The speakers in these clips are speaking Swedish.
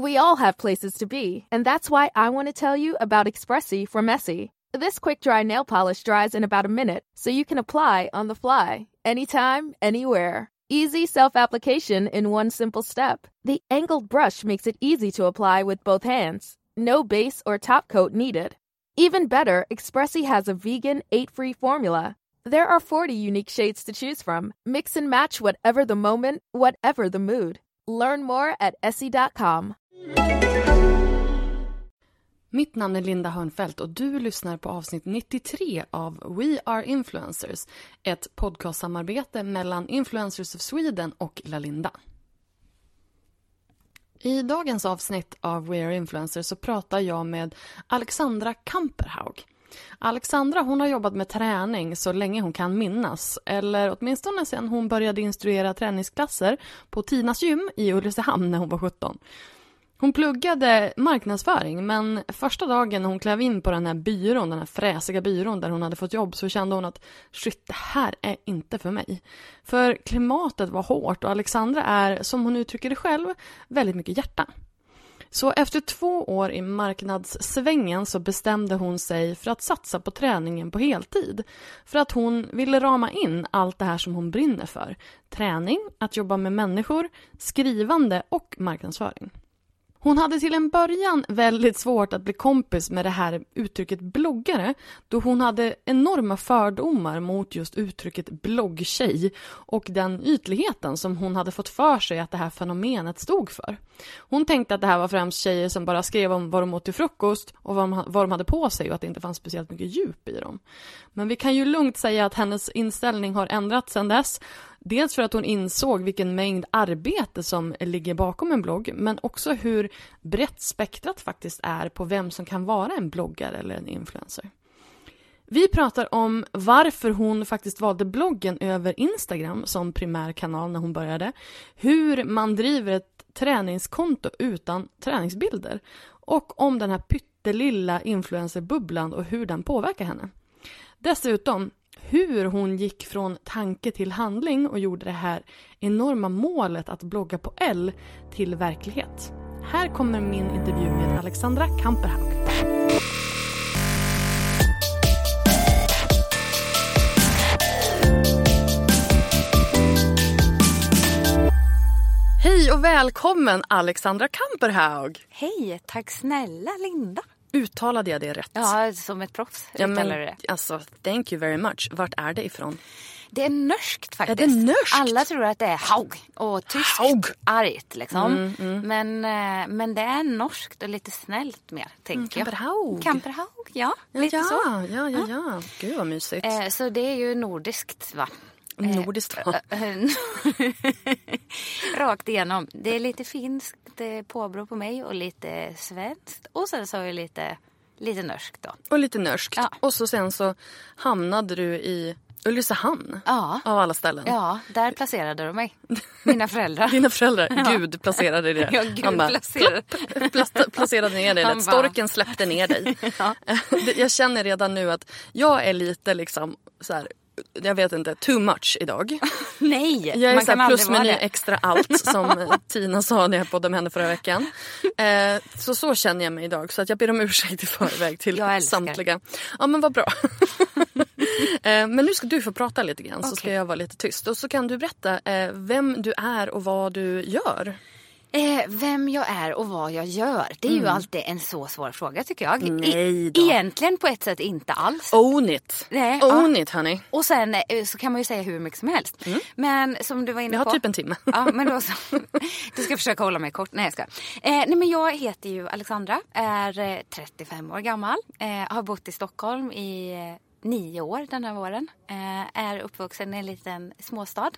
We all have places to be, and that's why I want to tell you about Expressi from Essie. This quick dry nail polish dries in about a minute, so you can apply on the fly, anytime, anywhere. Easy self application in one simple step. The angled brush makes it easy to apply with both hands. No base or top coat needed. Even better, Expressi has a vegan, eight free formula. There are 40 unique shades to choose from. Mix and match whatever the moment, whatever the mood. Learn more at essie.com. Mitt namn är Linda Hörnfeldt och du lyssnar på avsnitt 93 av We Are Influencers, ett podcastsamarbete mellan Influencers of Sweden och Lalinda. I dagens avsnitt av We Are Influencers så pratar jag med Alexandra Kamperhaug. Alexandra hon har jobbat med träning så länge hon kan minnas, eller åtminstone sedan hon började instruera träningsklasser på Tinas gym i Ulricehamn när hon var 17. Hon pluggade marknadsföring men första dagen när hon klev in på den här byrån, den här fräsiga byrån där hon hade fått jobb så kände hon att shit, det här är inte för mig. För klimatet var hårt och Alexandra är, som hon uttrycker det själv, väldigt mycket hjärta. Så efter två år i marknadssvängen så bestämde hon sig för att satsa på träningen på heltid. För att hon ville rama in allt det här som hon brinner för. Träning, att jobba med människor, skrivande och marknadsföring. Hon hade till en början väldigt svårt att bli kompis med det här uttrycket bloggare då hon hade enorma fördomar mot just uttrycket bloggtjej och den ytligheten som hon hade fått för sig att det här fenomenet stod för. Hon tänkte att det här var främst tjejer som bara skrev om vad de åt till frukost och vad de, hade på sig och att det inte fanns speciellt mycket djup i dem. Men vi kan ju lugnt säga att hennes inställning har ändrats sedan dess Dels för att hon insåg vilken mängd arbete som ligger bakom en blogg, men också hur brett spektrat faktiskt är på vem som kan vara en bloggare eller en influencer. Vi pratar om varför hon faktiskt valde bloggen över Instagram som primär kanal när hon började, hur man driver ett träningskonto utan träningsbilder och om den här pyttelilla influencerbubblan och hur den påverkar henne. Dessutom hur hon gick från tanke till handling och gjorde det här enorma målet att blogga på L till verklighet. Här kommer min intervju med Alexandra Kamperhaug. Hej och välkommen Alexandra Kamperhaug! Hej, tack snälla Linda. Uttalade jag det rätt? Ja, som ett proffs ja, men, det. Alltså, thank you very much. Vart är det ifrån? Det är norskt faktiskt. Är det norskt? Alla tror att det är haug och tyskt haug. argt liksom. Mm, mm. Men, eh, men det är norskt och lite snällt mer, tänker mm, jag. Kamperhaug. ja. ja lite ja, så. Ja, ja, ja. Gud vad mysigt. Eh, så det är ju nordiskt va? Nordiskt va? Rakt igenom. Det är lite finskt påbrå på mig och lite svenskt. Och sen så har jag lite Lite norskt då. Och lite norskt. Ja. Och så sen så hamnade du i Ulricehamn. Ja. Av alla ställen. Ja, där placerade de mig. Mina föräldrar. Dina föräldrar. Ja. Gud placerade det. Ja, Gud bara, placerade. Plopp, placerade ner dig. Bara... Storken släppte ner dig. Ja. Jag känner redan nu att jag är lite liksom så här, jag vet inte, too much idag. Nej, jag är man så plus meny extra allt som Tina sa när jag poddade med henne förra veckan. Eh, så så känner jag mig idag så att jag ber om ursäkt i förväg till samtliga. Ja men vad bra. eh, men nu ska du få prata lite grann okay. så ska jag vara lite tyst och så kan du berätta eh, vem du är och vad du gör. Eh, vem jag är och vad jag gör. Det är mm. ju alltid en så svår fråga tycker jag. Då. Egentligen på ett sätt inte alls. Own it. Nej, Own ja. it honey. Och sen eh, så kan man ju säga hur mycket som helst. Mm. Men som du var inne på. Jag har typ en timme. Ja, men då så. Du ska försöka hålla mig kort. Nej jag ska. Eh, nej men jag heter ju Alexandra. Är 35 eh, år gammal. Eh, har bott i Stockholm i eh, nio år den här våren. är uppvuxen i en liten småstad.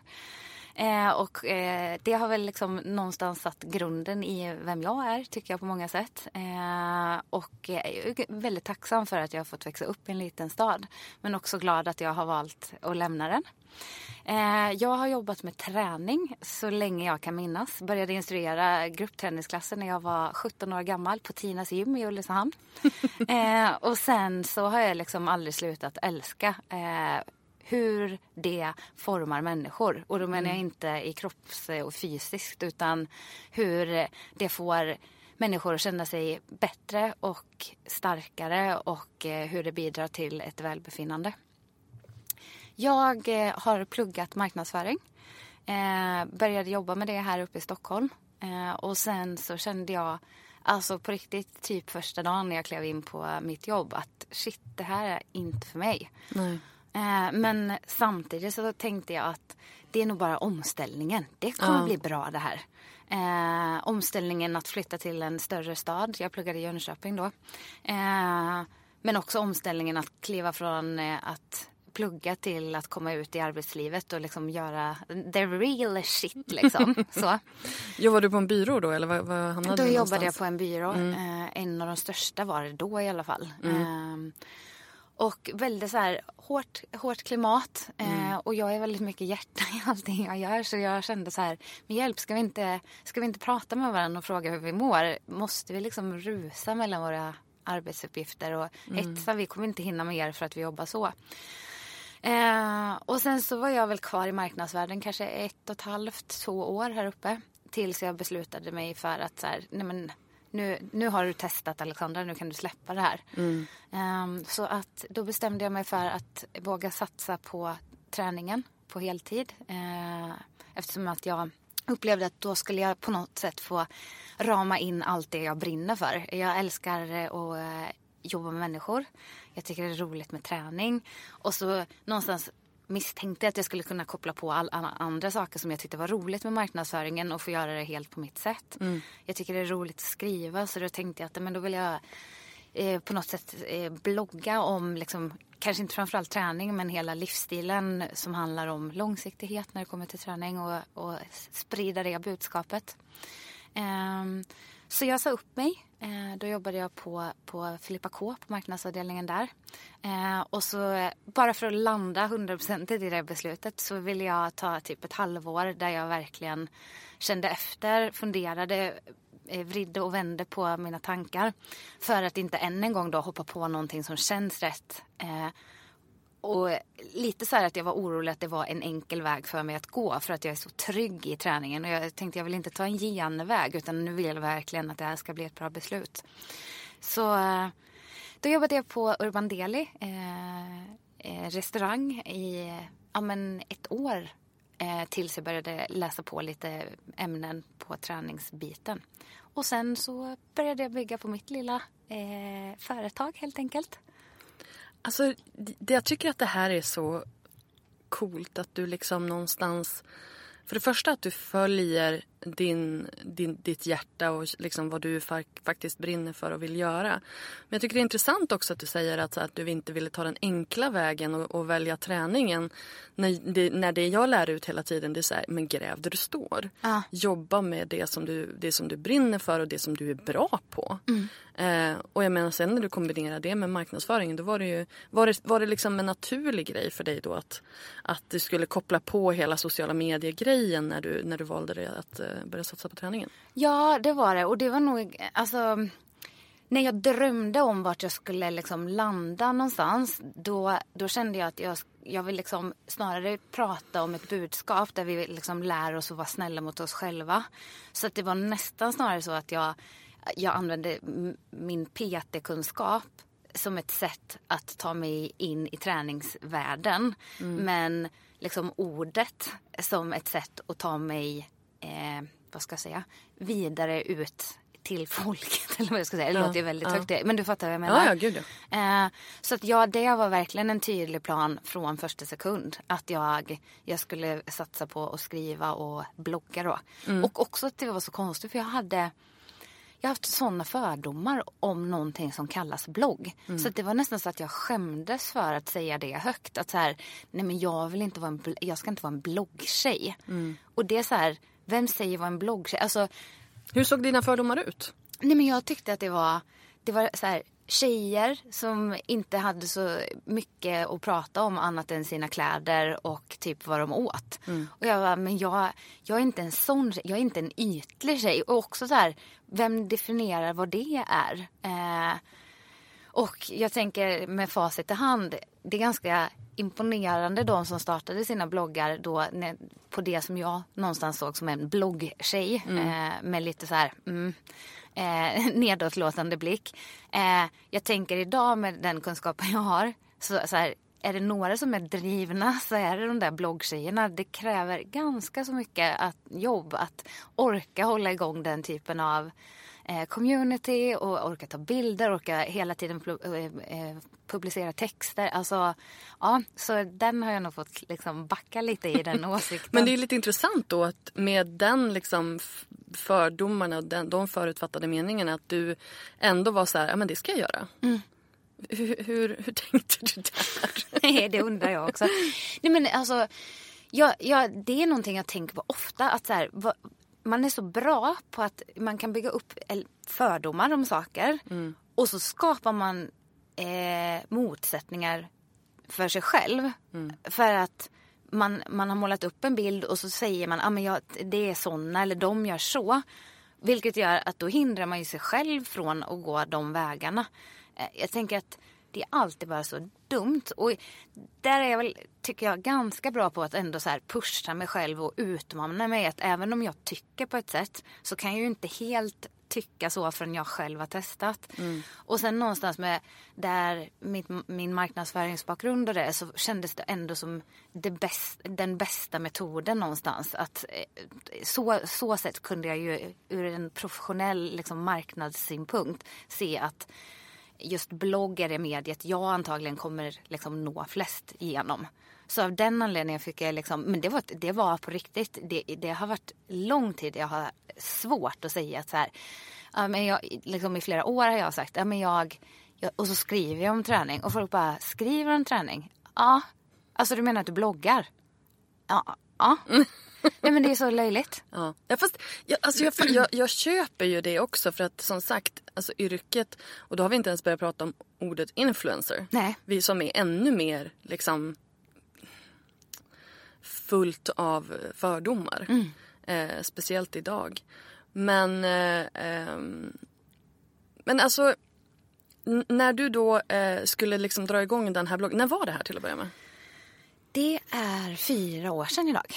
Eh, och eh, det har väl liksom någonstans satt grunden i vem jag är, tycker jag på många sätt. Eh, och jag är väldigt tacksam för att jag har fått växa upp i en liten stad. Men också glad att jag har valt att lämna den. Eh, jag har jobbat med träning så länge jag kan minnas. Började instruera gruppträningsklasser när jag var 17 år gammal på Tinas gym i Ulricehamn. Eh, och sen så har jag liksom aldrig slutat älska eh, hur det formar människor. Och då menar jag mm. inte i kropps och fysiskt utan hur det får människor att känna sig bättre och starkare och eh, hur det bidrar till ett välbefinnande. Jag eh, har pluggat marknadsföring. Eh, började jobba med det här uppe i Stockholm. Och sen så kände jag, alltså på riktigt, typ första dagen när jag klev in på mitt jobb att shit, det här är inte för mig. Nej. Eh, men samtidigt så tänkte jag att det är nog bara omställningen. Det kommer Ja. bli bra det här. Eh, omställningen att flytta till en större stad. Jag pluggade i Jönköping då. Eh, men också omställningen att kliva från eh, att plugga till att komma ut i arbetslivet och liksom göra the real shit liksom. Så. Jobbade du på en byrå då eller vad, vad hamnade Då du jobbade jag på en byrå. Eh, en av de största var det då i alla fall. Eh, och väldigt så här hårt, hårt klimat. Eh, och jag är väldigt mycket hjärta i allting jag gör. Så jag kände så här, men hjälp, ska vi inte, ska vi inte prata med varandra och fråga hur vi mår? Måste vi liksom rusa mellan våra arbetsuppgifter och hetsa? Vi kommer inte hinna med er för att vi jobbar så. Eh, och sen så var jag väl kvar i marknadsvärlden kanske ett och ett halvt, två år här uppe. Tills jag beslutade mig för att så här, nej men nu, nu har du testat Alexandra, nu kan du släppa det här. Eh, så att då bestämde jag mig för att våga satsa på träningen på heltid. Eh, eftersom att jag upplevde att då skulle jag på något sätt få rama in allt det jag brinner för. Jag älskar att eh, jobba med människor. Jag tycker det är roligt med träning. Och så någonstans misstänkte att jag skulle kunna koppla på all, alla andra saker som jag tyckte var roligt med marknadsföringen och få göra det helt på mitt sätt. Jag tycker det är roligt att skriva så då tänkte jag att men då vill jag eh, på något sätt eh, blogga om, liksom, kanske inte framförallt träning men hela livsstilen som handlar om långsiktighet när det kommer till träning och, och sprida det budskapet. Ehm, så jag sa upp mig. Eh, då jobbade jag på, på Filippa K på marknadsavdelningen där. Eh, och så bara för att landa 100% i det beslutet så ville jag ta typ ett halvår där jag verkligen kände efter, funderade, eh, vridde och vände på mina tankar. För att inte än en gång då hoppa på någonting som känns rätt. Eh, och lite så här att jag var orolig att det var en enkel väg för mig att gå för att jag är så trygg i träningen. Och jag tänkte jag vill inte ta en genväg utan nu vill jag verkligen att det här ska bli ett bra beslut. Så eh, då jobbade jag på Urban Deli, eh, eh, restaurang i ja, men ett år eh, tills jag började läsa på lite ämnen på träningsbiten. Och sen så började jag bygga på mitt lilla eh, företag helt enkelt. Alltså, det, jag tycker att det här är så coolt att du liksom någonstans... För det första att du följer din, din, ditt hjärta och liksom vad du fa- faktiskt brinner för och vill göra. Men jag tycker det är intressant också att du säger att, att du inte ville ta den enkla vägen och, och välja träningen. När det, när det jag lär ut hela tiden det är så här, men gräv där du står. Ja. Jobba med det som, du, det som du brinner för och det som du är bra på. Eh, och jag menar sen när du kombinerar det med marknadsföringen då var det ju var det, var det liksom en naturlig grej för dig då att, att du skulle koppla på hela sociala medier-grejen när du, när du valde det att eh, börja satsa på träningen? Ja, det var det. Och det var nog, alltså, när jag drömde om vart jag skulle liksom landa någonstans, då, då kände jag att jag, jag vill liksom snarare prata om ett budskap där vi liksom lär oss att vara snälla mot oss själva. Så att det var nästan snarare så att jag, jag använde min PT-kunskap som ett sätt att ta mig in i träningsvärlden. Men liksom ordet som ett sätt att ta mig, eh, vad ska jag säga, vidare ut till folket. Eller vad jag ska säga. Det Ja, låter ju väldigt ja. högt. Men du fattar vad jag menar. Ja, gud ja. Eh, så att ja, det var verkligen en tydlig plan från första sekund. Att jag, jag skulle satsa på att skriva och blogga då. Och också att det var så konstigt för jag hade jag har haft sådana fördomar om någonting som kallas blogg. Så att det var nästan så att jag skämdes för att säga det högt. Att så här, nej men jag vill inte vara en, jag ska inte vara en bloggtjej. Och det är så här, vem säger vad en bloggtjej? Alltså, Hur såg dina fördomar ut? Nej men jag tyckte att det var, det var så här, tjejer som inte hade så mycket att prata om annat än sina kläder och typ vad de åt. Och jag var, men jag, jag är inte en sån jag är inte en ytlig tjej. Och också så här, vem definierar vad det är? Eh, och jag tänker med facit i hand, det är ganska imponerande de som startade sina bloggar då på det som jag någonstans såg som en bloggtjej Mm. eh, med lite så här mm, eh, nedåtlåtande blick. Eh, jag tänker idag med den kunskapen jag har så, så här, är det några som är drivna så är det de där bloggtjejerna. Det kräver ganska så mycket att, jobb att orka hålla igång den typen av community och orka ta bilder, orka hela tiden eh, eh, publicera texter. Alltså, ja, så den har jag nog fått liksom backa lite i den åsikten. Men det är lite intressant då att med den liksom fördomarna och den, de förutfattade meningarna att du ändå var så här, ja men det ska jag göra. Hur, hur, hur tänkte du där? Nej, det undrar jag också. Nej, men alltså, jag, jag, det är någonting jag tänker på ofta. Att så här, vad, man är så bra på att man kan bygga upp fördomar om saker. Och så skapar man eh, motsättningar för sig själv. För att man, man har målat upp en bild och så säger man att ah, jag, det är såna eller de gör så. Vilket gör att då hindrar man ju sig själv från att gå de vägarna. Eh, Jag tänker att det är alltid bara så dumt. Och där är jag väl, tycker jag, ganska bra på att ändå så här pusha mig själv och utmana mig. Att även om jag tycker på ett sätt så kan jag ju inte helt tycka så förrän jag själv har testat. Och sen någonstans med där mitt, min marknadsföringsbakgrund och det så kändes det ändå som det bäst, den bästa metoden någonstans. Att, eh, så, så sätt kunde jag ju ur en professionell liksom, marknadssynpunkt se att just bloggar är mediet jag antagligen kommer liksom nå flest genom. Så av den anledningen fick jag liksom, men det var, det var på riktigt. Det, det har varit lång tid jag har svårt att säga att så här, ja, men jag, liksom i flera år har jag sagt, ja, men jag, jag, och så skriver jag om träning och folk bara, skriver om träning? Ja, alltså du menar att du bloggar? Ja, ja. Nej men det är så löjligt. Ja, ja fast jag, alltså jag, jag, jag köper ju det också för att som sagt, alltså yrket, och då har vi inte ens börjat prata om ordet influencer. Nej. Vi som är ännu mer liksom fullt av fördomar. Eh, speciellt idag. Men, eh, ehm, men alltså när du då eh, skulle liksom dra igång den här bloggen, när var det här till att börja med? Det är fyra år sedan idag.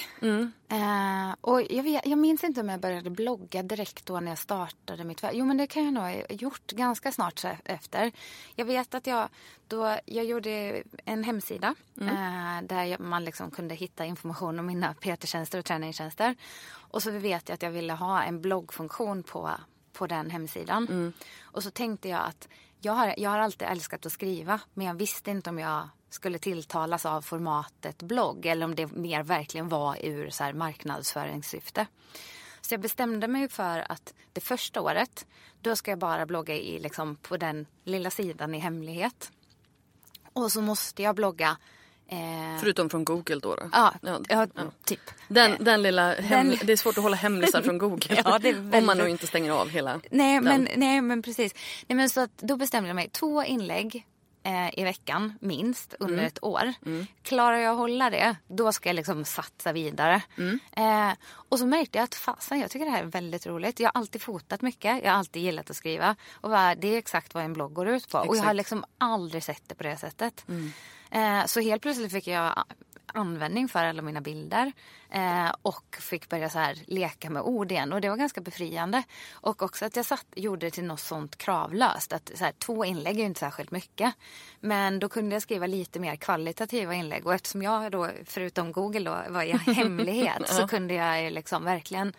Eh, och jag, vet, jag minns inte om jag började blogga direkt då när jag startade mitt företag. Jo men det kan jag nog ha gjort ganska snart efter. Jag vet att jag, då, jag gjorde en hemsida eh, där jag, man liksom kunde hitta information om mina PT-tjänster och träningstjänster. Och så vet jag att jag ville ha en bloggfunktion på, på den hemsidan. Och så tänkte jag att jag har, jag har alltid älskat att skriva men jag visste inte om jag skulle tilltalas av formatet blogg eller om det mer verkligen var ur så här marknadsföringssyfte. Så jag bestämde mig för att det första året då ska jag bara blogga i, liksom, på den lilla sidan i hemlighet. Och så måste jag blogga eh, Förutom från Google då? då? Ja, Ja, ja, typ. Den, den lilla Den- Det är svårt att hålla hemlisar från Google. Ja, är Om man väldigt- nog inte stänger av hela Nej, den. men, nej, men precis. Nej, men så att då bestämde jag mig. Två inlägg eh, i veckan, minst, under Mm. ett år. Klarar jag att hålla det, då ska jag liksom satsa vidare. Mm. Eh, och så märkte jag att fasen, jag tycker det här är väldigt roligt. Jag har alltid fotat mycket, jag har alltid gillat att skriva. Och bara, det är exakt vad en blogg går ut på. Och jag har Exakt. Mm. liksom aldrig sett det på det sättet. Eh, så helt plötsligt fick jag användning för alla mina bilder eh, och fick börja så här leka med ord igen och det var ganska befriande. Och också att jag satt, gjorde det till något sånt kravlöst. Att så här, två inlägg är ju inte särskilt mycket. Men då kunde jag skriva lite mer kvalitativa inlägg och eftersom jag då förutom Google då var i hemlighet så kunde jag liksom verkligen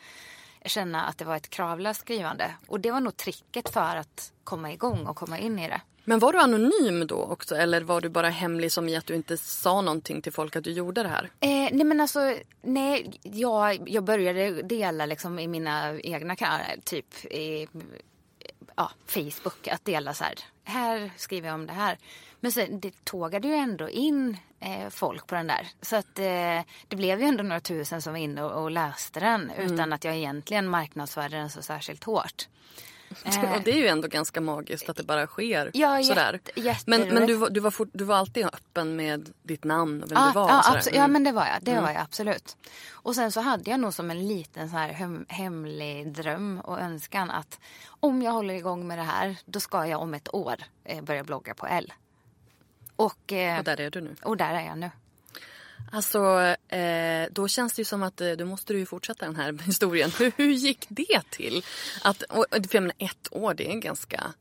känna att det var ett kravlöst skrivande. Och det var nog tricket för att komma igång och komma in i det. Men var du anonym då också eller var du bara hemlig som i att du inte sa någonting till folk att du gjorde det här? Eh, nej men alltså, nej, jag, jag började dela liksom i mina egna kanaler, typ i ja, Facebook, att dela så här, här skriver jag om det här. Men sen, det tågade ju ändå in eh, folk på den där. Så att eh, det blev ju ändå några tusen som var inne och, och läste den utan att jag egentligen marknadsförde den så särskilt hårt. Och det är ju ändå ganska magiskt att det bara sker Ja, sådär. jätte- men men du, var- du, var fort, du var alltid öppen med ditt namn och vem Ja, du var? sådär. abso- ja men det var jag. Det var jag absolut. Och sen så hade jag nog som en liten så här hem, hemlig dröm och önskan att om jag håller igång med det här då ska jag om ett år eh, börja blogga på L. Och, eh, Och där är du nu. och där är jag nu. Alltså, eh, då känns det ju som att eh, då måste du ju fortsätta den här historien. Hur, hur gick det till? Att, och, för jag menar, ett år, det är ganska,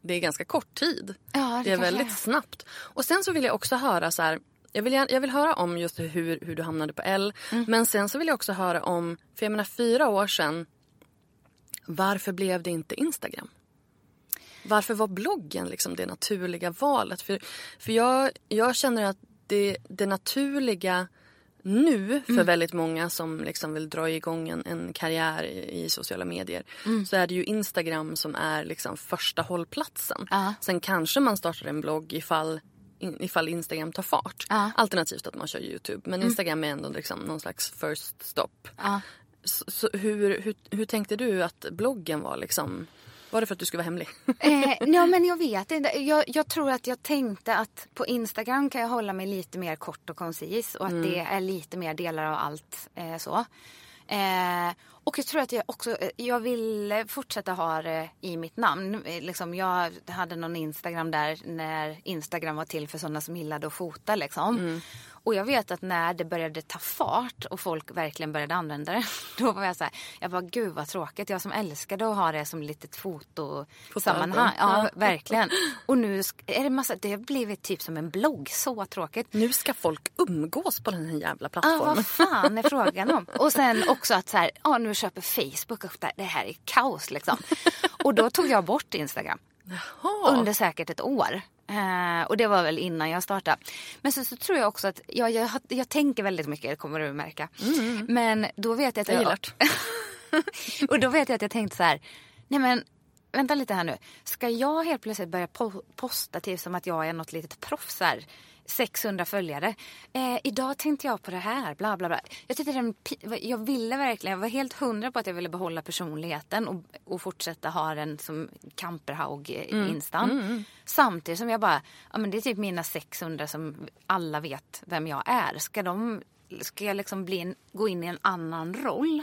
det är ganska kort tid. Ja, det det är väldigt är. snabbt. Och sen så vill jag också höra så här. Jag vill, jag vill höra om just hur, hur du hamnade på L. Mm. Men sen så vill jag också höra om, för jag menar fyra år sedan. Varför blev det inte Instagram? Varför var bloggen liksom det naturliga valet? För, för jag, jag känner att det, det naturliga nu för Mm. väldigt många som liksom vill dra igång en, en karriär i, i sociala medier Mm. så är det ju Instagram som är liksom första hållplatsen. Ja. Sen kanske man startar en blogg ifall, ifall Instagram tar fart. Mm. Alternativt att man kör Youtube. Men Instagram är ändå liksom någon slags first stop. Ja. Så, så hur, hur, hur tänkte du att bloggen var liksom? Var det för att du skulle vara hemlig? Eh, ja, men jag vet inte. Jag, jag tror att jag tänkte att på Instagram kan jag hålla mig lite mer kort och koncis och att det är lite mer delar av allt eh, så. Eh, och jag tror att jag också, eh, jag ville fortsätta ha det i mitt namn. Eh, Liksom, jag hade någon Instagram där när Instagram var till för sådana som gillade att fota liksom. Och jag vet att när det började ta fart och folk verkligen började använda det. Då var jag så här, jag bara gud vad tråkigt. Jag som älskade att ha det som litet fotosammanhang. Ja, verkligen. Och nu är det massa, det har blivit typ som en blogg. Så tråkigt. Nu ska folk umgås på den här jävla Ah, plattformen. vad fan är frågan om? Och sen också att så här, ja, nu köper Facebook upp det här. Det är kaos liksom. Och då tog jag bort Instagram. Jaha. Under säkert ett år. Eh, och det var väl innan jag startade. Men så, så tror jag också att jag, jag, jag tänker väldigt mycket, kommer du märka. Men då vet jag att Jag det. och då vet jag att jag tänkte så här, nej men vänta lite här nu. Ska jag helt plötsligt börja po- posta till som att jag är något litet proffs här? 600 följare. Eh, idag tänkte jag på det här, bla bla bla. Jag, tyckte den, jag ville verkligen, jag var helt hundra på att jag ville behålla personligheten och, och fortsätta ha den som Kamperhaug-instan. Samtidigt som jag bara, ja men det är typ mina 600 som alla vet vem jag är. Ska, de, ska jag liksom bli en, gå in i en annan roll?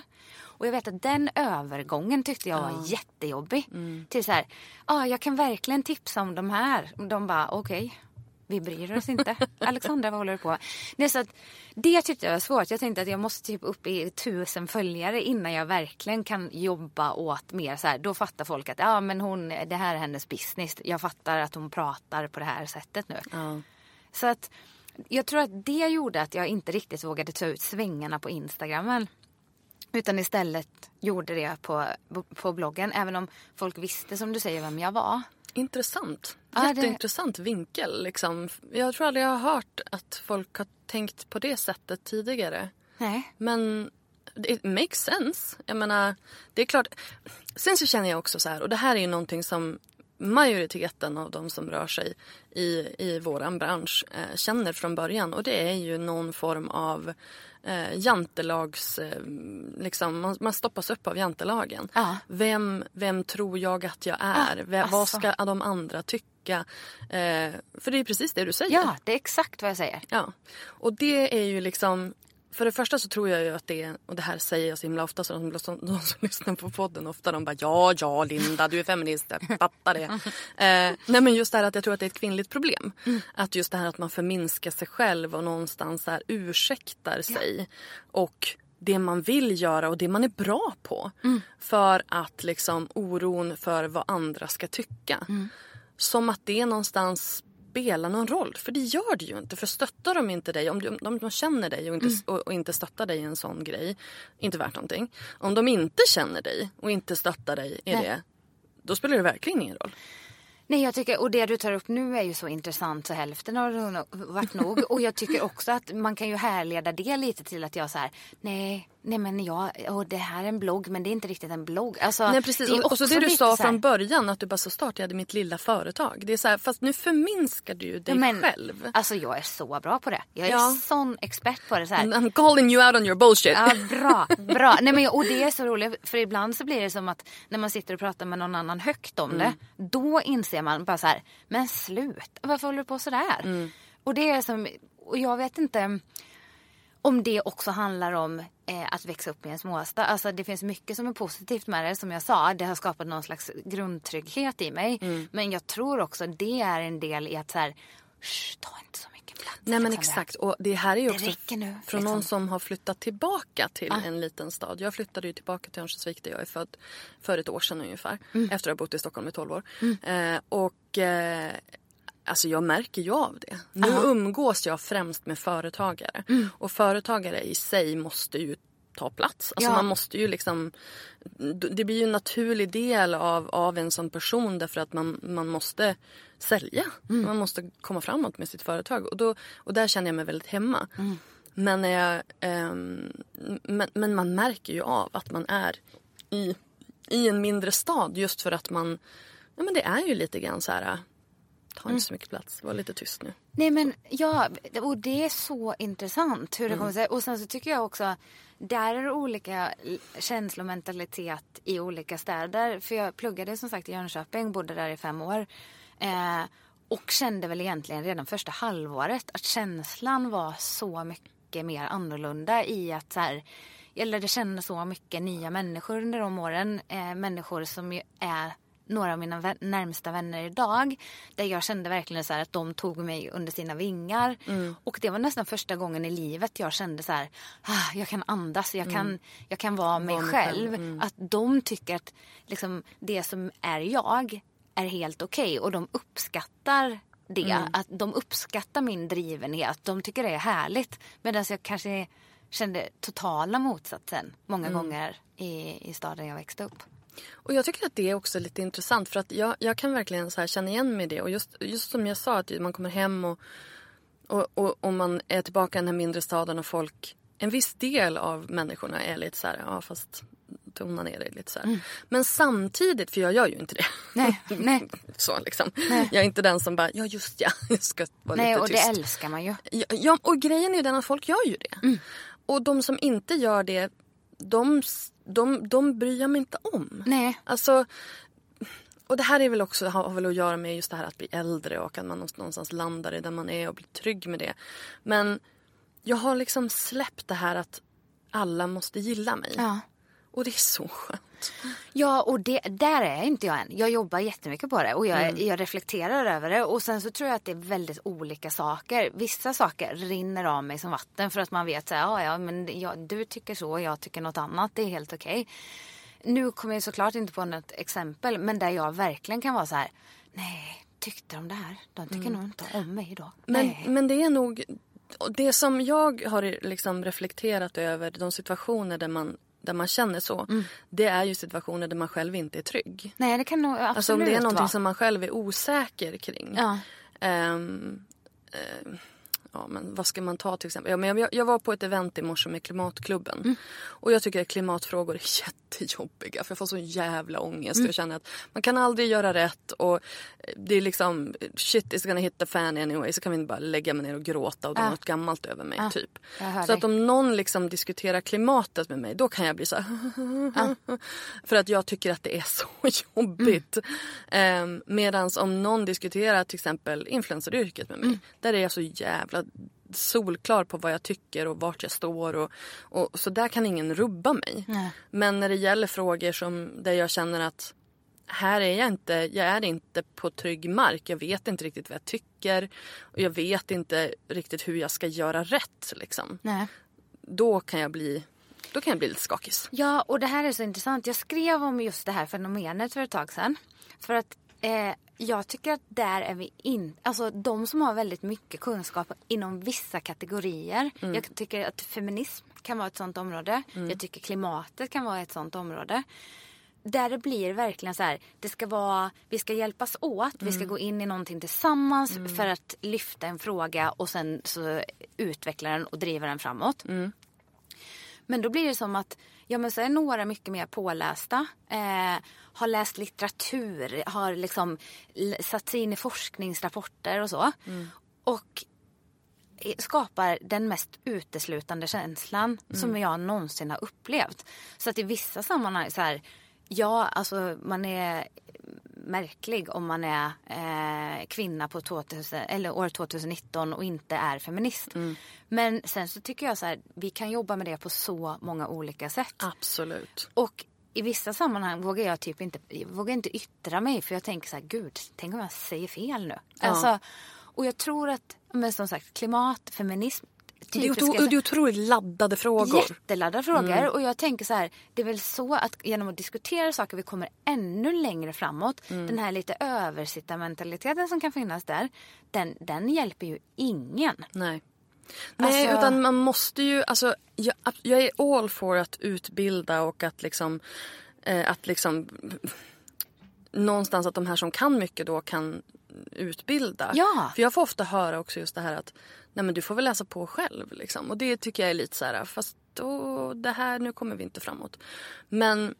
Och jag vet att den övergången tyckte jag var jättejobbig. Till så här, ja jag kan verkligen tipsa om de här. De bara, okej. Vi bryr oss inte. Alexandra, vad håller du på? Det, så att, det tyckte jag var svårt. Jag tänkte att jag måste typ upp i tusen följare innan jag verkligen kan jobba åt mer så här. Då fattar folk att ja, men hon, det här är hennes business. Jag fattar att hon pratar på det här sättet nu. Ja. Så att jag tror att det gjorde att jag inte riktigt vågade ta ut svängarna på Instagramen. Utan istället gjorde det på, på bloggen. Även om folk visste som du säger vem jag var. Intressant. Ja, det- Jätteintressant vinkel. Liksom. Jag tror aldrig jag har hört att folk har tänkt på det sättet tidigare. Nej. Men it makes sense. Jag menar, det är klart. Sen så känner jag också så här, och det här är ju någonting som majoriteten av de som rör sig i, i våran bransch eh, känner från början. Och det är ju någon form av eh, jantelags... Eh, liksom, man, man stoppas upp av jantelagen. Ja. Vem, vem tror jag att jag är? vem, Vad alltså. ska de andra tycka? Eh, för det är precis det du säger. Ja, det är exakt vad jag säger. Ja, och det är ju liksom... För det första så tror jag ju att det är, och det här säger jag så himla ofta så de, som, de som lyssnar på podden ofta de bara ja, ja Linda du är feminist, jag fattar det. eh, nej men just det här att jag tror att det är ett kvinnligt problem. Att just det här att man förminskar sig själv och någonstans här ursäktar sig. Och det man vill göra och det man är bra på. För att liksom oron för vad andra ska tycka. Som att det någonstans spelar någon roll. För det gör det ju inte. För stöttar de inte dig, om de, om de känner dig och inte, och, och inte stöttar dig i en sån grej, inte värt någonting. Om de inte känner dig och inte stöttar dig i Nej. det, då spelar det verkligen ingen roll. Nej, jag tycker, och det du tar upp nu är ju så intressant så hälften har varit nog. Och jag tycker också att man kan ju härleda det lite till att jag så här, nej, nej men jag, och det här är en blogg men det är inte riktigt en blogg. Alltså, Nej precis, och, och så också det du sa här- från början att du bara så startade mitt lilla företag. Det är så här, fast nu förminskar du dig men, själv. Alltså jag är så bra på det. Jag är Ja. sån expert på det. Så här. I'm calling you out on your bullshit. Ja, bra, bra. Nej, men, och det är så roligt för ibland så blir det som att när man sitter och pratar med någon annan högt om det. Då inser man bara så här, men slut, varför håller du på sådär? Och det är som, och jag vet inte om det också handlar om eh, att växa upp i en småstad. Alltså det finns mycket som är positivt med det. Som jag sa, det har skapat någon slags grundtrygghet i mig. Men jag tror också det är en del i att så här, ta inte så mycket plats. Nej men Alexandra." exakt och det här är ju Det också nu, från liksom. någon som har flyttat tillbaka till en liten stad. Jag flyttade ju tillbaka till Örnsköldsvik där jag är född för ett år sedan ungefär. Mm. Efter att ha bott i Stockholm i 12 år. Eh, och eh, alltså jag märker ju av det. Nu umgås jag främst med företagare. Mm. Och företagare i sig måste ju ta plats. Alltså Ja. man måste ju liksom det blir ju en naturlig del av, av en sån person därför att man, man måste sälja. Mm. Man måste komma framåt med sitt företag. Och, då, och där känner jag mig väldigt hemma. Mm. Men, jag, ehm, men, men man märker ju av att man är i, i en mindre stad just för att man... Ja, men det är ju lite grann så här... Ta Mm. inte så mycket plats, var lite tyst nu. Nej men ja, och det är så intressant hur det kommer sig. Och sen så tycker jag också, där är det olika känslomentalitet i olika städer. För jag pluggade som sagt i Jönköping, bodde där i fem år. Eh, och kände väl egentligen redan första halvåret att känslan var så mycket mer annorlunda i att så här, jag lärde känna så mycket nya människor under de åren. Eh, människor som ju är några av mina vän- närmsta vänner idag. Där jag kände verkligen så att de tog mig under sina vingar. Och det var nästan första gången i livet jag kände så här, ah, jag kan andas, jag kan, jag kan vara mig själv. själv, Att de tycker att liksom, det som är jag är helt okej och de uppskattar det. Att de uppskattar min drivenhet. De tycker det är härligt. Medan jag kanske kände totala motsatsen många gånger i, i staden jag växte upp. Och jag tycker att det är också lite intressant för att jag, jag kan verkligen så här känna igen mig i det. Och just, just som jag sa, att man kommer hem och, och, och, och man är tillbaka i den här mindre staden och folk, en viss del av människorna är lite så här, ja fast tona ner det lite så här. Men samtidigt, för jag gör ju inte det. Nej, nej. så liksom. Jag är inte den som bara, ja just ja, jag ska vara Nej, lite och det tyst. älskar man ju. Ja, och grejen är ju den att folk gör ju det. Och de som inte gör det, de, de, de bryr jag mig inte om. Nej. Alltså, och det här är väl också, har väl att göra med just det här att bli äldre och att man någonstans landar i där man är och blir trygg med det. Men jag har liksom släppt det här att alla måste gilla mig. Ja. Och det är så skönt. Ja, och det, där är inte jag än. Jag jobbar jättemycket på det och jag, Mm. jag reflekterar över det. Och sen så tror jag att det är väldigt olika saker. Vissa saker rinner av mig som vatten för att man vet så här, ja, ja, men jag, du tycker så och jag tycker något annat. Det är helt okej. Nu kommer jag såklart inte på något exempel, men där jag verkligen kan vara så här, nej, tyckte de det här? De tycker nog inte om mig. Mm. Men, nej. men det är nog... Det som jag har liksom reflekterat över, de situationer där man, där man känner så. Mm. Det är ju situationer där man själv inte är trygg. nej, det kan nog absolut Alltså om det är någonting vara. som man själv är osäker kring. Ja. Ehm, eh, ja, men vad ska man ta till exempel? Ja, men jag, jag var på ett event i morse med Klimatklubben. Mm. Och jag tycker att klimatfrågor är jättejobbiga. För jag får så jävla ångest. Mm. Jag känner att man kan aldrig göra rätt. Och det är liksom shit is gonna hit the fan anyway. Så kan vi inte bara lägga mig ner och gråta och dra Ja. något gammalt över mig. Ja, typ. Så att om någon liksom diskuterar klimatet med mig. Då kan jag bli så här. För att jag tycker att det är så jobbigt. Mm. Medan om någon diskuterar till exempel influenceryrket med mig. Mm. Där är jag så jävla solklar på vad jag tycker och vart jag står. Och, och, så där kan ingen rubba mig. Nej. Men när det gäller frågor som, där jag känner att här är jag inte, jag är inte på trygg mark. Jag vet inte riktigt vad jag tycker. Och jag vet inte riktigt hur jag ska göra rätt. Liksom. Nej. Då kan jag bli då kan jag bli lite skakis. Ja, och det här är så intressant. Jag skrev om just det här fenomenet för ett tag sedan. För att eh, jag tycker att där är vi inte... Alltså de som har väldigt mycket kunskap inom vissa kategorier. Jag tycker att feminism kan vara ett sånt område. Jag tycker klimatet kan vara ett sånt område. Där det blir verkligen så här, det ska vara, vi ska hjälpas åt, vi ska gå in i någonting tillsammans för att lyfta en fråga och sen så utveckla den och driva den framåt. Men då blir det som att ja, men så är några mycket mer pålästa. Eh, har läst litteratur, har liksom satt sig in i forskningsrapporter och så. Och eh, skapar den mest uteslutande känslan som jag någonsin har upplevt. Så att i vissa sammanhang så här, ja alltså man är märklig om man är eh, kvinna på 2000, eller år 2019 och inte är feminist. Men sen så tycker jag så här, vi kan jobba med det på så många olika sätt. Absolut. Och i vissa sammanhang vågar jag typ inte, vågar inte yttra mig för jag tänker så här, gud, tänk om jag säger fel nu. Ja. Alltså, Och jag tror att, men som sagt, klimat, feminism, Det är, typiska- det är otroligt laddade frågor. Jätteladdade frågor. Mm. Och jag tänker så här, det är väl så att genom att diskutera saker vi kommer ännu längre framåt. Mm. Den här lite översittarmentaliteten som kan finnas där, den, den hjälper ju ingen. Nej. Nej, Alltså- utan man måste ju... Alltså, jag, jag är all for att utbilda och att liksom... Eh, att liksom... Någonstans att de här som kan mycket då kan utbilda. Ja. För jag får ofta höra också just det här att nej men du får väl läsa på själv. Liksom. Och det tycker jag är lite så här, fast då, det här, nu kommer vi inte framåt. Men,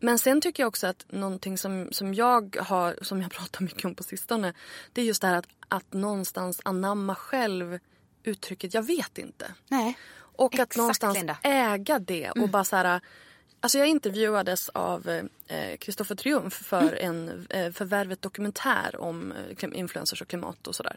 men sen tycker jag också att någonting som, som jag har, som jag pratar mycket om på sistone. Det är just det här att, att någonstans anamma själv uttrycket jag vet inte. Nej. Och att Exakt, någonstans Linda. äga det och bara så här... Alltså jag intervjuades av Kristoffer Triumf för en eh, för Värvet dokumentär om eh, influencers och klimat och sådär.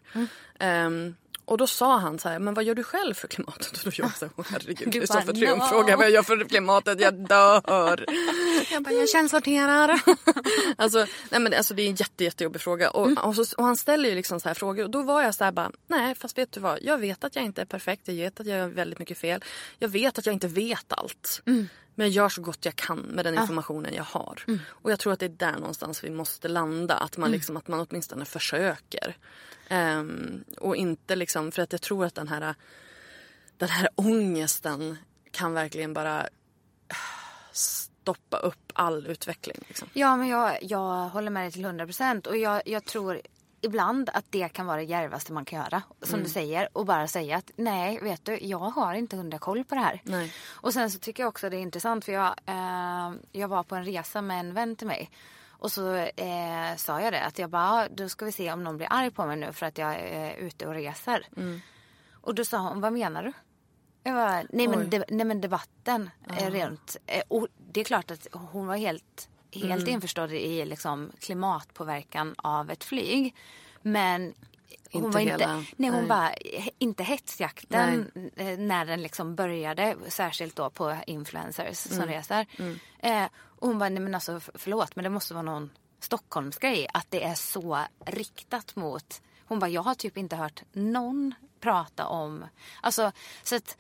Ehm, och då sa han så här, men vad gör du själv för klimatet? Och då jag så här, "Åh, herregud, Kristoffer Triumf frågar vad jag gör för klimatet, jag dör. jag bara, jag källsorterar. alltså, nej men alltså det är en jätte, jättejobbig fråga. Och, och, så, och han ställer ju liksom så här frågor och då var jag så här bara, nej fast vet du vad, jag vet att jag inte är perfekt, jag vet att jag gör väldigt mycket fel. Jag vet att jag inte vet allt. Men jag gör så gott jag kan med den informationen jag har. Och jag tror att det är där någonstans vi måste landa. Att man, liksom, att man åtminstone försöker. Ehm, och inte liksom, för att jag tror att den här, den här ångesten kan verkligen bara äh, stoppa upp all utveckling. Liksom. Ja, men jag, jag håller med dig till 100 procent. Och jag, jag tror ibland att det kan vara det djärvaste man kan göra. Som Mm. du säger. Och bara säga att nej, vet du, jag har inte hundra koll på det här. Nej. Och sen så tycker jag också det är intressant för jag, eh, jag var på en resa med en vän till mig. Och så eh, sa jag det att jag bara, "Ja, då ska vi se om någon blir arg på mig nu för att jag är ute och reser. Mm. Och då sa hon, vad menar du? Jag bara, nej men, de, nej men debatten är runt. Eh, Och det är klart att hon var helt, helt Mm. införstådd i liksom klimatpåverkan av ett flyg. Men hon Inte var hela, inte, nej hon nej. bara, inte hetsjakten eh, när den liksom började. Särskilt då på influencers Mm. som reser. Eh, och hon bara, nej men alltså förlåt men det måste vara någon Stockholmsgrej. Att det är så riktat mot, hon bara, jag har typ inte hört någon prata om, alltså så att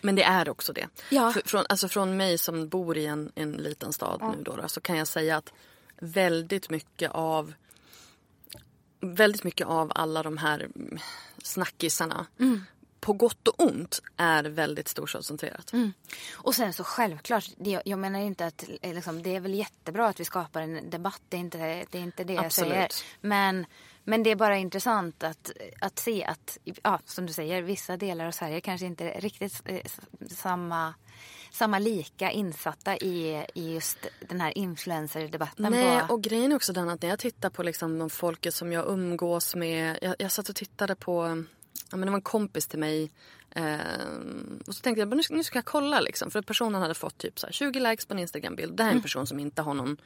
Men det är också det. Ja. För, från, alltså från mig som bor i en, en liten stad nu då, då, så kan jag säga att väldigt mycket av väldigt mycket av alla de här mm, snackisarna på gott och ont är väldigt storstadscentrerat. Och sen så självklart, det, jag menar inte att eh, liksom, det är väl jättebra att vi skapar en debatt. Det är inte det, är inte det jag Absolut. säger. Men, men det är bara intressant att, att se att, ja, som du säger, vissa delar av Sverige kanske inte är riktigt eh, samma, samma lika insatta i, i just den här influencer-debatten. Nej, på, och grejen är också den att när jag tittar på liksom de folket som jag umgås med. Jag, jag satt och tittade på, ja, men det var en kompis till mig. Eh, och så tänkte jag, nu ska, nu ska jag kolla liksom. För att personen hade fått typ så här 20 likes på en Instagram-bild. Det här är en person som inte har någon,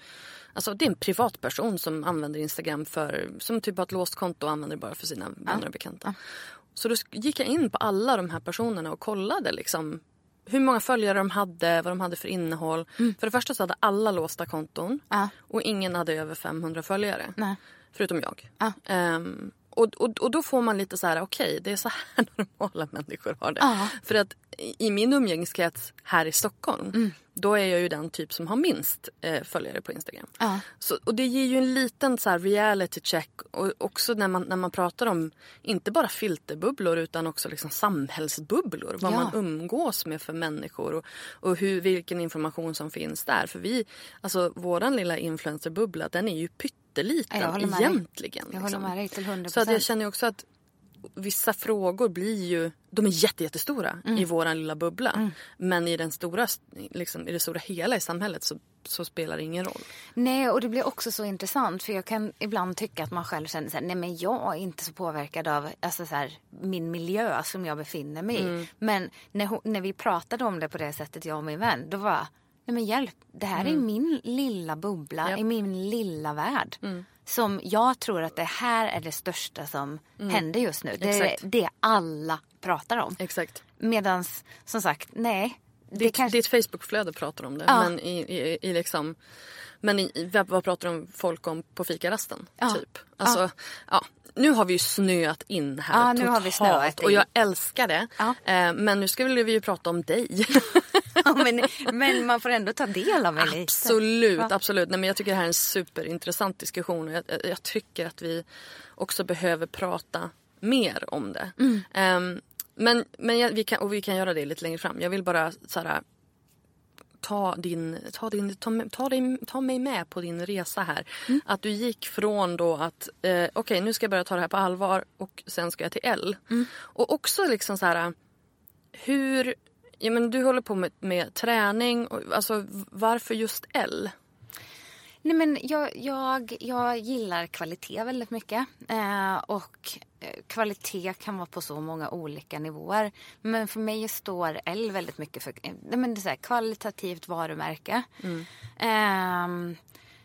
alltså det är en privatperson som använder Instagram för, som typ har ett låst konto och använder det bara för sina vänner och bekanta. Så då gick jag in på alla de här personerna och kollade liksom hur många följare de hade, vad de hade för innehåll. För det första så hade alla låsta konton Ja. och ingen hade över 500 följare. Nej. Förutom jag. Ja. Ehm, och, och, och då får man lite så här, okej det är så här normala människor har det. Ja. För att i i min umgängeskrets här i Stockholm, Mm. Då är jag ju den typ som har minst eh, följare på Instagram. Ja. Så, och det ger ju en liten så här reality check och också när man, när man pratar om inte bara filterbubblor utan också liksom samhällsbubblor. Vad Ja. man umgås med för människor och, och hur, vilken information som finns där. För vi, alltså våran lilla influencerbubbla den är ju pytteliten Ja, jag egentligen. jag liksom. håller med dig till 100 Så att jag känner också att vissa frågor blir ju, de är jätte, jättestora Mm. i våran lilla bubbla. Men i, den stora, liksom, i det stora hela i samhället så, så spelar det ingen roll. Nej, och det blir också så intressant för jag kan ibland tycka att man själv känner så här, nej men jag är inte så påverkad av alltså så här, min miljö som jag befinner mig i. Men när, hon, när vi pratade om det på det sättet, jag och min vän, då var nej men hjälp, det här är min lilla bubbla, Japp. i min lilla värld. Som jag tror att det här är det största som händer just nu. Det är Exakt. det alla pratar om. Exakt. Medans, som sagt, nej. Det Ditt, kanske... ditt Facebookflöde pratar om det. Ja. Men i, i, i liksom Men i, vad pratar de folk om på fikarasten? Ja. Typ. Alltså, ja. Nu har vi ju snöat in här Ja, nu totalt har vi snöat in. och jag älskar det. Ja. Eh, men nu ska vi ju prata om dig. Ja, men, men man får ändå ta del av lite. Absolut, Ja. absolut. Nej, men jag tycker det här är en superintressant diskussion och jag, jag, tycker att vi också behöver prata mer om det. Mm. Ehm, men men jag, vi, kan, och vi kan göra det lite längre fram. Jag vill bara så här, ta, din, ta, din, ta, ta, dig, ta mig med på din resa här. Mm. Att du gick från då att eh, okej nu ska jag börja ta det här på allvar och sen ska jag till L. Mm. Och också liksom så här hur, ja men du håller på med, med träning, och, alltså varför just L? Nej, men jag, jag, jag gillar kvalitet väldigt mycket. Eh, och eh, kvalitet kan vara på så många olika nivåer. Men för mig står L väldigt mycket för eh, nej, men det är så här, kvalitativt varumärke. Ehm,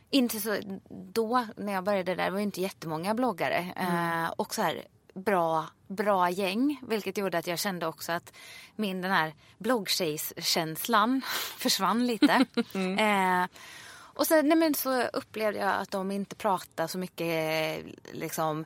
inte så, då när jag började där var det inte jättemånga bloggare. Eh, och så här, bra, bra gäng. Vilket gjorde att jag kände också att min den här bloggtjejskänslan försvann lite. Eh, och sen nej men så upplevde jag att de inte pratade så mycket liksom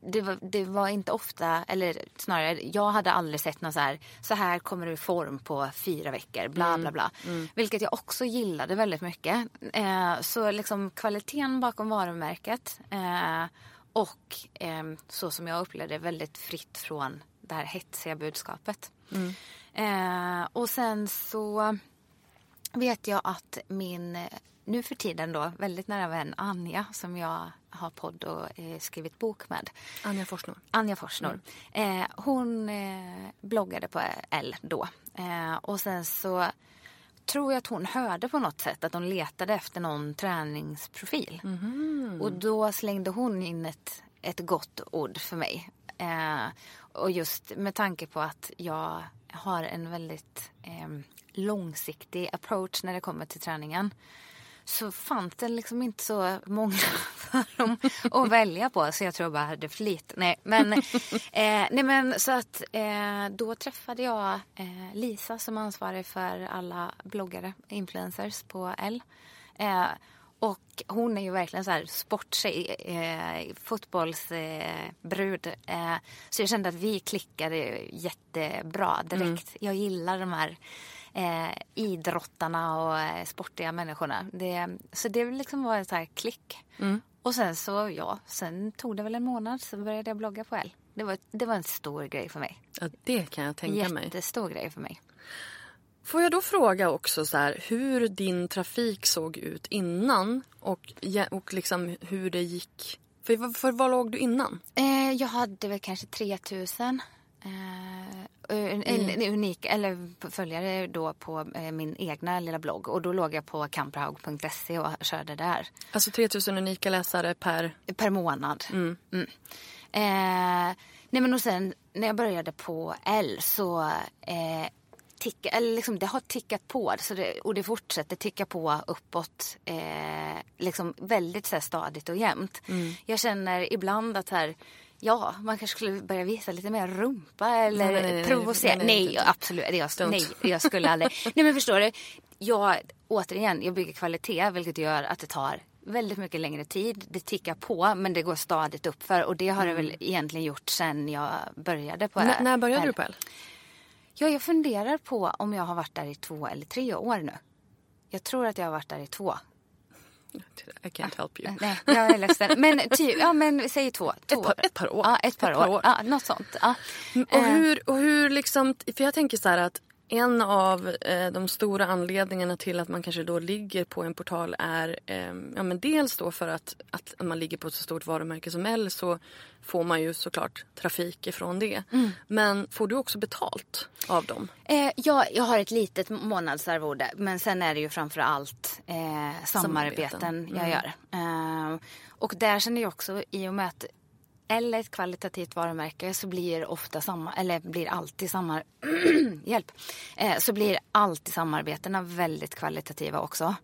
det var, det var inte ofta, eller snarare jag hade aldrig sett någon så här, så här kommer du i form på fyra veckor, bla bla bla. Vilket jag också gillade väldigt mycket. Eh, så liksom kvaliteten bakom varumärket eh, och eh, så som jag upplevde väldigt fritt från det här hetsiga budskapet. Eh, och sen så vet jag att min, nu för tiden då, väldigt nära vän Anja som jag har podd och eh, skrivit bok med. Anja Forsnor. Anja Forsnor. Eh, hon eh, bloggade på L då. Eh, och sen så tror jag att hon hörde på något sätt att hon letade efter någon träningsprofil. Och då slängde hon in ett, ett gott ord för mig. Eh, och just med tanke på att jag har en väldigt eh, långsiktig approach när det kommer till träningen så fanns det liksom inte så många för dem att välja på så jag tror jag bara hade för lite. Nej men, eh, nej, men så att eh, då träffade jag eh, Lisa som är ansvarig för alla bloggare, influencers på L. Eh, och hon är ju verkligen så här sporttjej, eh, fotbollsbrud. Eh, så jag kände att vi klickade jättebra direkt. Jag gillar de här eh, idrottarna och eh, sportiga människorna. Det, så det liksom var en så här klick. Och sen så, ja, sen tog det väl en månad så började jag blogga på L. Det var, det var en stor grej för mig. Ja, det kan jag tänka mig. Jättestor grej för mig. Får jag då fråga också så här, hur din trafik såg ut innan och, och liksom hur det gick? För, för, för vad låg du innan? Eh, jag hade väl kanske 3000 eh, en, en, en unik, eller följare då på eh, min egna lilla blogg. Och då låg jag på kamprahaug.se och körde där. Alltså 3000 unika läsare per... Per månad. Mm. Eh, nej men och sen när jag började på L så eh, ticka, eller liksom, det har tickat på så det, och det fortsätter ticka på uppåt eh, liksom väldigt så här, stadigt och jämnt. Jag känner ibland att här, ja, man kanske skulle börja visa lite mer rumpa eller Nej, nej, nej, provocera. nej, Nej, nej, nej. absolut. Jag, Don't. nej, jag skulle aldrig. nej men förstår du? Jag, återigen, jag bygger kvalitet vilket gör att det tar väldigt mycket längre tid. Det tickar på men det går stadigt uppför och det har det väl egentligen gjort sen jag började på N- när började du på L? Ja, jag funderar på om jag har varit där i två eller tre år nu. Jag tror att jag har varit där i två. I can't help you. Nej, jag är ledsen. Men typ, ja men säg två. två. par- ett par år. Ja, ett par, Ett par år. år. Ja, något sånt. Ja. Och Eh, hur, och hur liksom, för jag tänker så här att en av eh, de stora anledningarna till att man kanske då ligger på en portal är eh, ja, men dels då för att, att man ligger på ett så stort varumärke som L så får man ju såklart trafik ifrån det. Mm. Men får du också betalt av dem? Eh, ja, jag har ett litet månadsarvode men sen är det ju framför allt eh, samarbeten Samarbeten. jag gör. Eh, och där känner jag också i och med att eller ett kvalitativt varumärke så blir ofta samma, eller blir alltid samma, hjälp, eh, så blir alltid samarbetena väldigt kvalitativa också.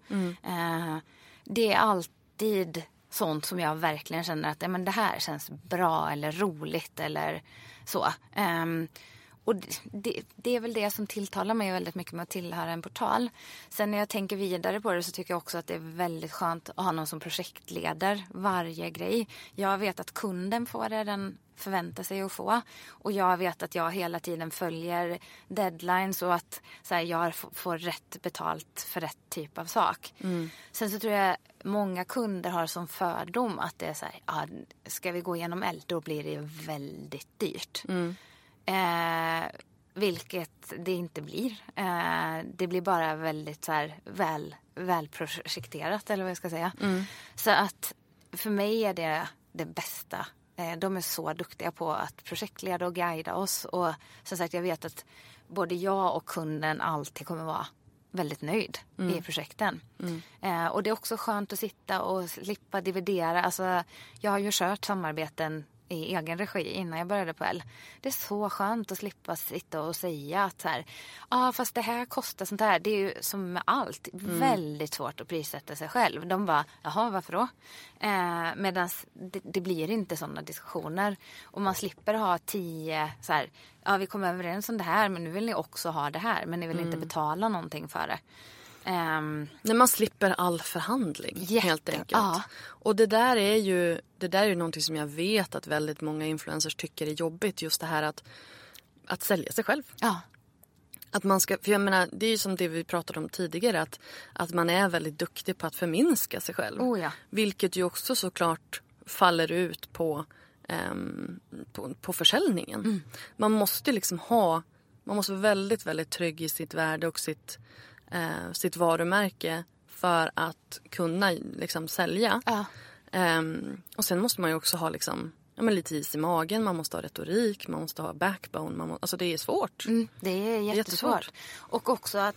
Eh, det är alltid sånt som jag verkligen känner att men det här känns bra eller roligt eller så. Ehm, och det, det, är väl det som tilltalar mig väldigt mycket med att tillhöra en portal. Sen när jag tänker vidare på det så tycker jag också att det är väldigt skönt att ha någon som projektleder varje grej. Jag vet att kunden får det den förväntar sig att få. Och jag vet att jag hela tiden följer deadlines och att så här, jag får rätt betalt för rätt typ av sak. Mm. Sen så tror jag många kunder har som fördom att det är så här, ja, ska vi gå igenom eld då blir det väldigt dyrt. Mm. Eh, vilket det inte blir. Eh, det blir bara väldigt så här, väl, välprojekterat eller vad jag ska säga. Mm. Så att för mig är det det bästa. Eh, de är så duktiga på att projektleda och guida oss. Och som sagt, jag vet att både jag och kunden alltid kommer vara väldigt nöjd mm. i projekten. Mm. Eh, och det är också skönt att sitta och slippa dividera. Alltså, jag har ju kört samarbeten i egen regi innan jag började på L. Det är så skönt att slippa sitta och säga att så här, ah, fast det här kostar sånt här. Det är ju som med allt mm. väldigt svårt att prissätta sig själv. De bara, jaha varför då? Eh, Medan det, det, blir inte sådana diskussioner. Och man slipper ha tio så här, ja vi kom överens om det här men nu vill ni också ha det här men ni vill mm. inte betala någonting för det. Um, När man slipper all förhandling jätte, helt enkelt. Ja. Och det där är ju det där är ju någonting som jag vet att väldigt många influencers tycker är jobbigt. Just det här att, att sälja sig själv. Ja. Att man ska, för jag menar, det är ju som det vi pratade om tidigare att, att man är väldigt duktig på att förminska sig själv. Oh ja. Vilket ju också såklart faller ut på, um, på, på försäljningen. Mm. Man måste liksom ha, man måste vara väldigt, väldigt trygg i sitt värde och sitt eh, sitt varumärke för att kunna liksom, sälja. Ja. Um, och sen måste man ju också ha liksom, ja, men lite is i magen, man måste ha retorik, man måste ha backbone. Man må, alltså det är svårt. Mm, det är jättesvårt. jättesvårt. Och också att...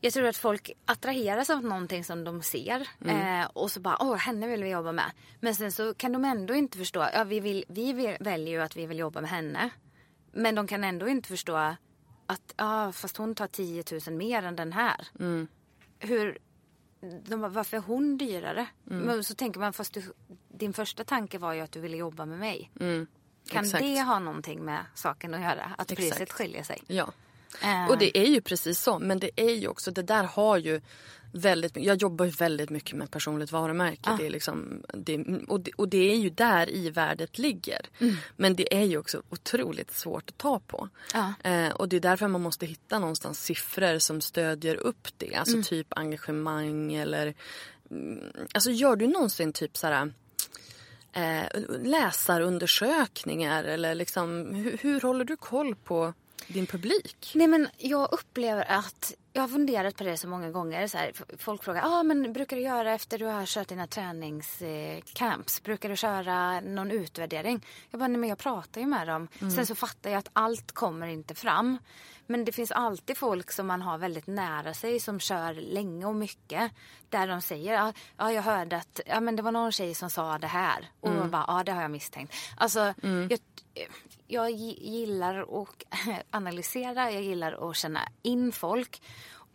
Jag tror att folk attraheras av någonting som de ser mm. eh, och så bara, åh, henne vill vi jobba med. Men sen så kan de ändå inte förstå, ja vi, vill, vi väljer ju att vi vill jobba med henne. Men de kan ändå inte förstå att, ja fast hon tar 10 000 mer än den här. Mm. Hur, de bara, varför är hon dyrare? Mm. Men så tänker man, fast du, din första tanke var ju att du ville jobba med mig. Mm. Kan Exakt. det ha någonting med saken att göra? Att Exakt. priset skiljer sig? Ja. Och det är ju precis så. Men det är ju också, det där har ju väldigt Jag jobbar ju väldigt mycket med personligt varumärke. Ah. Det är liksom, det, och, det, och det är ju där i värdet ligger. Mm. Men det är ju också otroligt svårt att ta på. Ah. Eh, och det är därför man måste hitta någonstans siffror som stödjer upp det. Alltså mm. typ engagemang eller... Mm, alltså gör du någonsin typ så här eh, läsarundersökningar eller liksom hur, hur håller du koll på din publik? Nej men jag upplever att jag har funderat på det så många gånger. Så här, folk frågar, ah, men brukar du göra efter du har kört dina träningscamps? Brukar du köra någon utvärdering? Jag bara, nej men jag pratar ju med dem. Mm. Sen så fattar jag att allt kommer inte fram. Men det finns alltid folk som man har väldigt nära sig som kör länge och mycket. Där de säger, ja ah, jag hörde att ja, men det var någon tjej som sa det här. Och mm. man bara, ja ah, det har jag misstänkt. Alltså, mm. jag, jag gillar att analysera, jag gillar att känna in folk.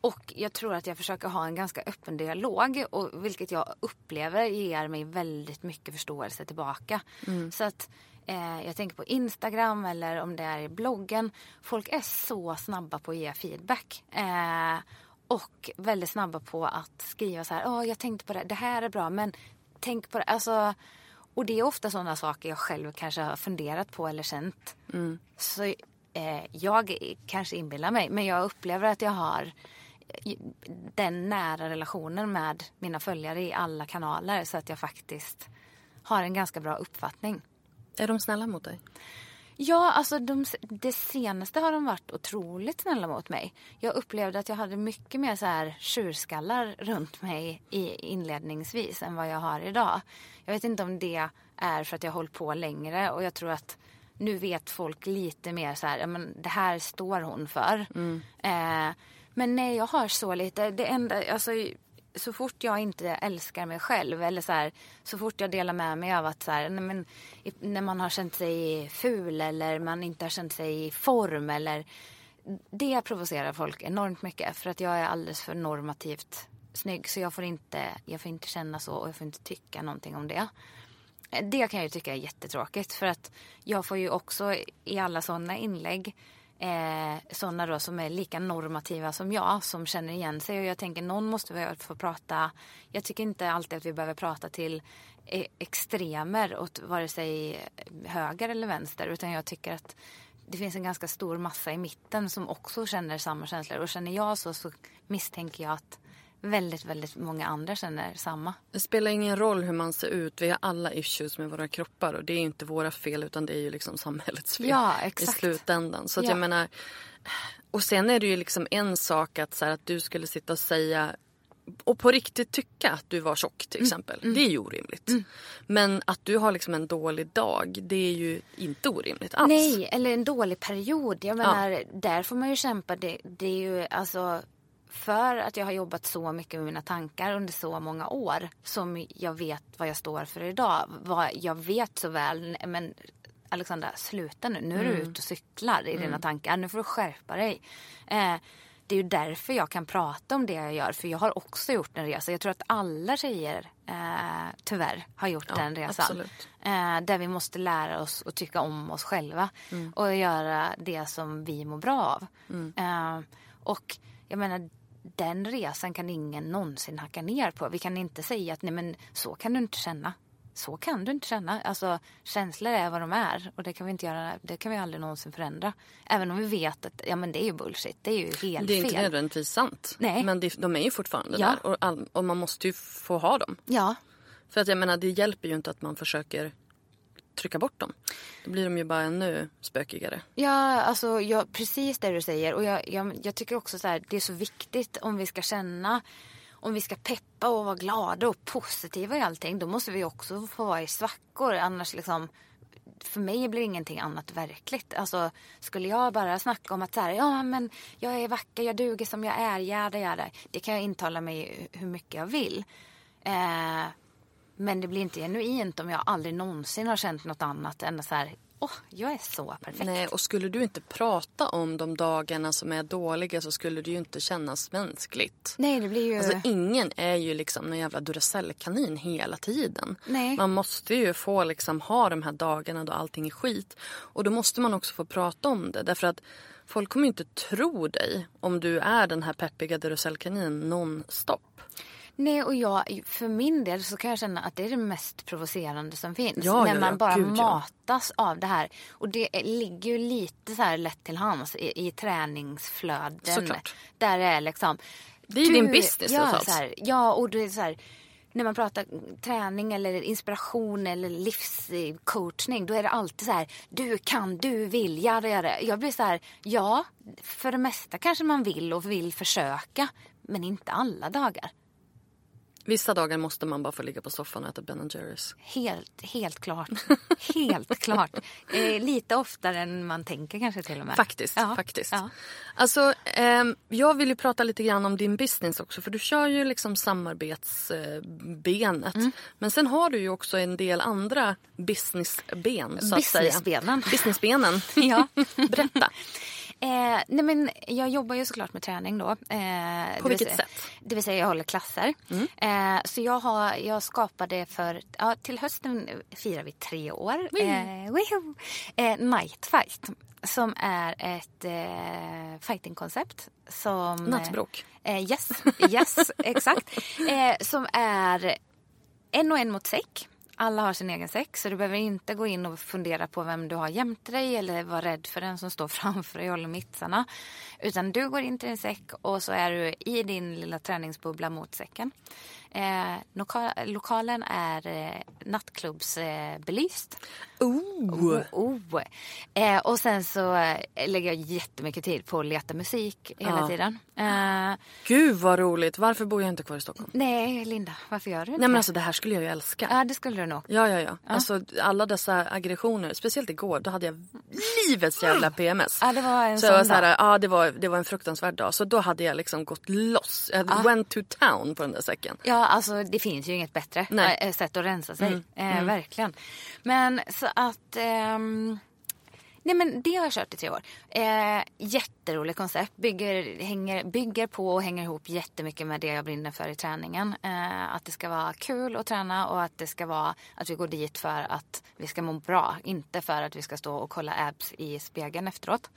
Och jag tror att jag försöker ha en ganska öppen dialog och vilket jag upplever ger mig väldigt mycket förståelse tillbaka. Mm. Så att eh, jag tänker på Instagram eller om det är i bloggen. Folk är så snabba på att ge feedback. Eh, och väldigt snabba på att skriva så här, oh, jag tänkte på det, det här är bra men tänk på det. Alltså, och det är ofta sådana saker jag själv kanske har funderat på eller känt. Mm. Så eh, jag kanske inbillar mig, men jag upplever att jag har eh, den nära relationen med mina följare i alla kanaler så att jag faktiskt har en ganska bra uppfattning. Är de snälla mot dig? Ja, alltså de, det senaste har de varit otroligt snälla mot mig. Jag upplevde att jag hade mycket mer så här tjurskallar runt mig i, inledningsvis än vad jag har idag. Jag vet inte om det är för att jag har hållit på längre och jag tror att nu vet folk lite mer så här, men det här står hon för. Mm. Eh, men nej, jag har så lite. Det enda, alltså, så fort jag inte älskar mig själv eller så här, så fort jag delar med mig av att så här, men, när man har känt sig ful eller man inte har känt sig i form eller det provocerar folk enormt mycket för att jag är alldeles för normativt snygg så jag får inte, jag får inte känna så och jag får inte tycka någonting om det. Eh, det kan jag ju tycka är jättetråkigt för att jag får ju också i alla sådana inlägg eh, sådana då som är lika normativa som jag som känner igen sig. Och jag tänker någon måste väl få prata. Jag tycker inte alltid att vi behöver prata till e- extremer åt vare sig höger eller vänster utan jag tycker att det finns en ganska stor massa i mitten som också känner samma känslor. Och känner jag så, så misstänker jag att väldigt, väldigt många andra känner samma. Det spelar ingen roll hur man ser ut. Vi har alla issues med våra kroppar och det är inte våra fel utan det är ju liksom samhällets fel ja, i slutändan. Så ja. jag menar, och sen är det ju liksom en sak att, så här, att du skulle sitta och säga och på riktigt tycka att du var tjock till mm. exempel. Mm. Det är ju orimligt. Mm. Men att du har liksom en dålig dag, det är ju inte orimligt alls. Nej, eller en dålig period. Jag menar, ja. där får man ju kämpa. Det, det är ju alltså för att jag har jobbat så mycket med mina tankar under så många år som jag vet vad jag står för idag. Vad jag vet så väl, men Alexandra sluta nu. Nu är du mm. ute och cyklar i mm. dina tankar. Nu får du skärpa dig. Eh, det är ju därför jag kan prata om det jag gör. För jag har också gjort en resa. Jag tror att alla tjejer eh, tyvärr har gjort ja, den resan. Eh, där vi måste lära oss att tycka om oss själva. Mm. Och göra det som vi mår bra av. Mm. Eh, och jag menar den resan kan ingen någonsin hacka ner på. Vi kan inte säga att nej men så kan du inte känna. Så kan du inte känna. Alltså känslor är vad de är och det kan vi inte göra, det kan vi aldrig någonsin förändra. Även om vi vet att ja men det är ju bullshit, det är ju helt fel. Det är inte nödvändigtvis sant. Nej. Men det, de är ju fortfarande ja. där och, all, och man måste ju få ha dem. Ja. För att jag menar det hjälper ju inte att man försöker trycka bort dem. Då blir de ju bara ännu spökigare. Ja, alltså jag, precis det du säger. Och jag, jag, jag tycker också så här, det är så viktigt om vi ska känna om vi ska peppa och vara glada och positiva i allting, då måste vi också få vara i svackor. Annars liksom, för mig blir ingenting annat verkligt. Alltså, skulle jag bara snacka om att så här, ja men jag är vacker, jag duger som jag är, jäda jäda. Det kan jag intala mig hur mycket jag vill. Eh, men det blir inte genuint om jag aldrig någonsin har känt något annat än så här, åh, oh, jag är så perfekt. Nej, och skulle du inte prata om de dagarna som är dåliga så skulle det ju inte kännas mänskligt. Nej, det blir ju... Alltså ingen är ju liksom en jävla Duracell-kanin hela tiden. Nej. Man måste ju få liksom ha de här dagarna då allting är skit. Och då måste man också få prata om det. Därför att folk kommer inte tro dig om du är den här peppiga Duracell-kaninen nonstop. Nej, och jag, för min del så kan jag känna att det är det mest provocerande som finns. Ja, när ja, man ja. bara Gud, matas av det här. Och det ligger ju lite så här lätt till hands i, i träningsflöden. Såklart. Där det är liksom... Det är ju din business ja, så här, Ja, och det är så här när man pratar träning eller inspiration eller livscoachning, då är det alltid så här, du kan, du vill, jada, jada. Jag blir så här, ja, för det mesta kanske man vill och vill försöka, men inte alla dagar. Vissa dagar måste man bara få ligga på soffan och äta Ben Jerrys. Helt, helt klart. helt klart. Eh, lite oftare än man tänker kanske till och med. Faktiskt. Ja. faktiskt. Ja. Alltså, eh, jag vill ju prata lite grann om din business också. För du kör ju liksom samarbetsbenet. Mm. Men sen har du ju också en del andra businessben. Så Businessbenen. Businessbenen. ja. Berätta. Eh, nej men jag jobbar ju såklart med träning då. Eh, På vilket säga, sätt? Det vill säga jag håller klasser. Mm. Eh, så jag, har, jag skapade för, ja, till hösten firar vi tre år. Mm. Eh, Night Fight. Som är ett eh, fightingkoncept. Som, Nattbråk. Eh, yes, yes exakt. Eh, som är en och en mot säck. Alla har sin egen säck så du behöver inte gå in och fundera på vem du har jämte dig eller vara rädd för den som står framför dig och håller mittsarna. Utan du går in till din säck och så är du i din lilla träningsbubbla mot säcken. Eh, loka lokalen är eh, nattklubbsbelyst. Oh. Oh, oh. Eh, och sen så eh, lägger jag jättemycket tid på att leta musik hela Ja. tiden. Eh, Gud vad roligt. Varför bor jag inte kvar i Stockholm? nej, Linda, varför gör du inte Nej men alltså det här skulle jag ju älska. Ja, det skulle du nog. Ja, ja, ja. Alltså alla dessa aggressioner, speciellt igår, då hade jag livets jävla PMS. Ja, det var en så jag var sån så här, dag. ja det var, det var en fruktansvärd dag. Så då hade jag liksom gått loss. Jag went to town på den där säcken. Ja, alltså det finns ju inget bättre Nej. eh, sätt att rensa sig. Eh, Verkligen. Men så att... ehm, nej men det har jag kört i tre år. Eh, jätteroligt koncept. Bygger, hänger, bygger på och hänger ihop jättemycket med det jag brinner för i träningen. Eh, att det ska vara kul att träna och att det ska vara att vi går dit för att vi ska må bra. Inte för att vi ska stå och kolla abs i spegeln efteråt.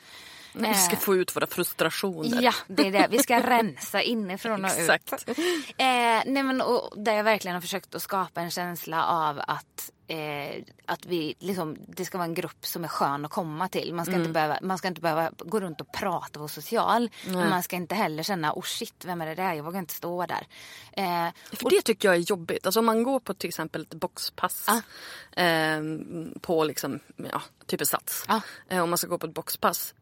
Vi ska få ut våra frustrationer. Ja, det är det. Vi ska rensa inifrån och ut. Exakt. Eh, nej men, och där jag verkligen har försökt att skapa en känsla av att, eh, att vi, liksom, det ska vara en grupp som är skön att komma till. Man ska, Mm. inte, behöva, man ska inte behöva gå runt och prata och vara social. Men man ska inte heller känna, oh shit, vem är det där? Jag vågar inte stå där. Eh, För det tycker jag är jobbigt. Alltså om man går på till exempel ett boxpass eh, på liksom, ja, typ ett sats. Ja. Eh, om man ska gå på ett boxpass.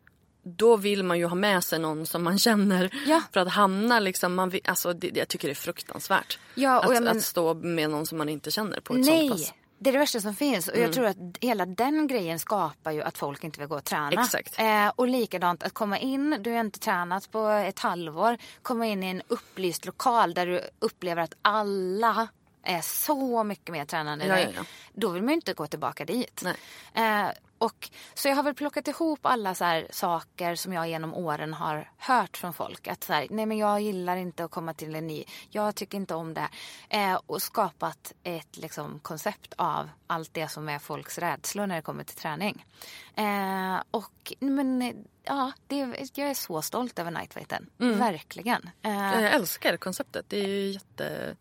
Då vill man ju ha med sig någon som man känner. Ja. För att hamna liksom, man vill, alltså det, jag tycker det är fruktansvärt. Ja, att, men- att stå med någon som man inte känner på ett sånt Nej, pass. Det är det värsta som finns. Och Mm. jag tror att hela den grejen skapar ju att folk inte vill gå och träna. Exakt. Eh, och likadant att komma in, du har inte tränat på ett halvår, komma in i en upplyst lokal där du upplever att alla är så mycket mer tränande än Ja, dig. ja, ja. Då vill man ju inte gå tillbaka dit. Eh, och, så jag har väl plockat ihop alla så här saker som jag genom åren har hört från folk. Att så här, nej men jag gillar inte att komma till en ny, jag tycker inte om det. Eh, och skapat ett liksom, koncept av allt det som är folks rädslor när det kommer till träning. Eh, och men ja, det, jag är så stolt över Nightfighten. Verkligen. Eh, Jag älskar konceptet. Det är ju jätte,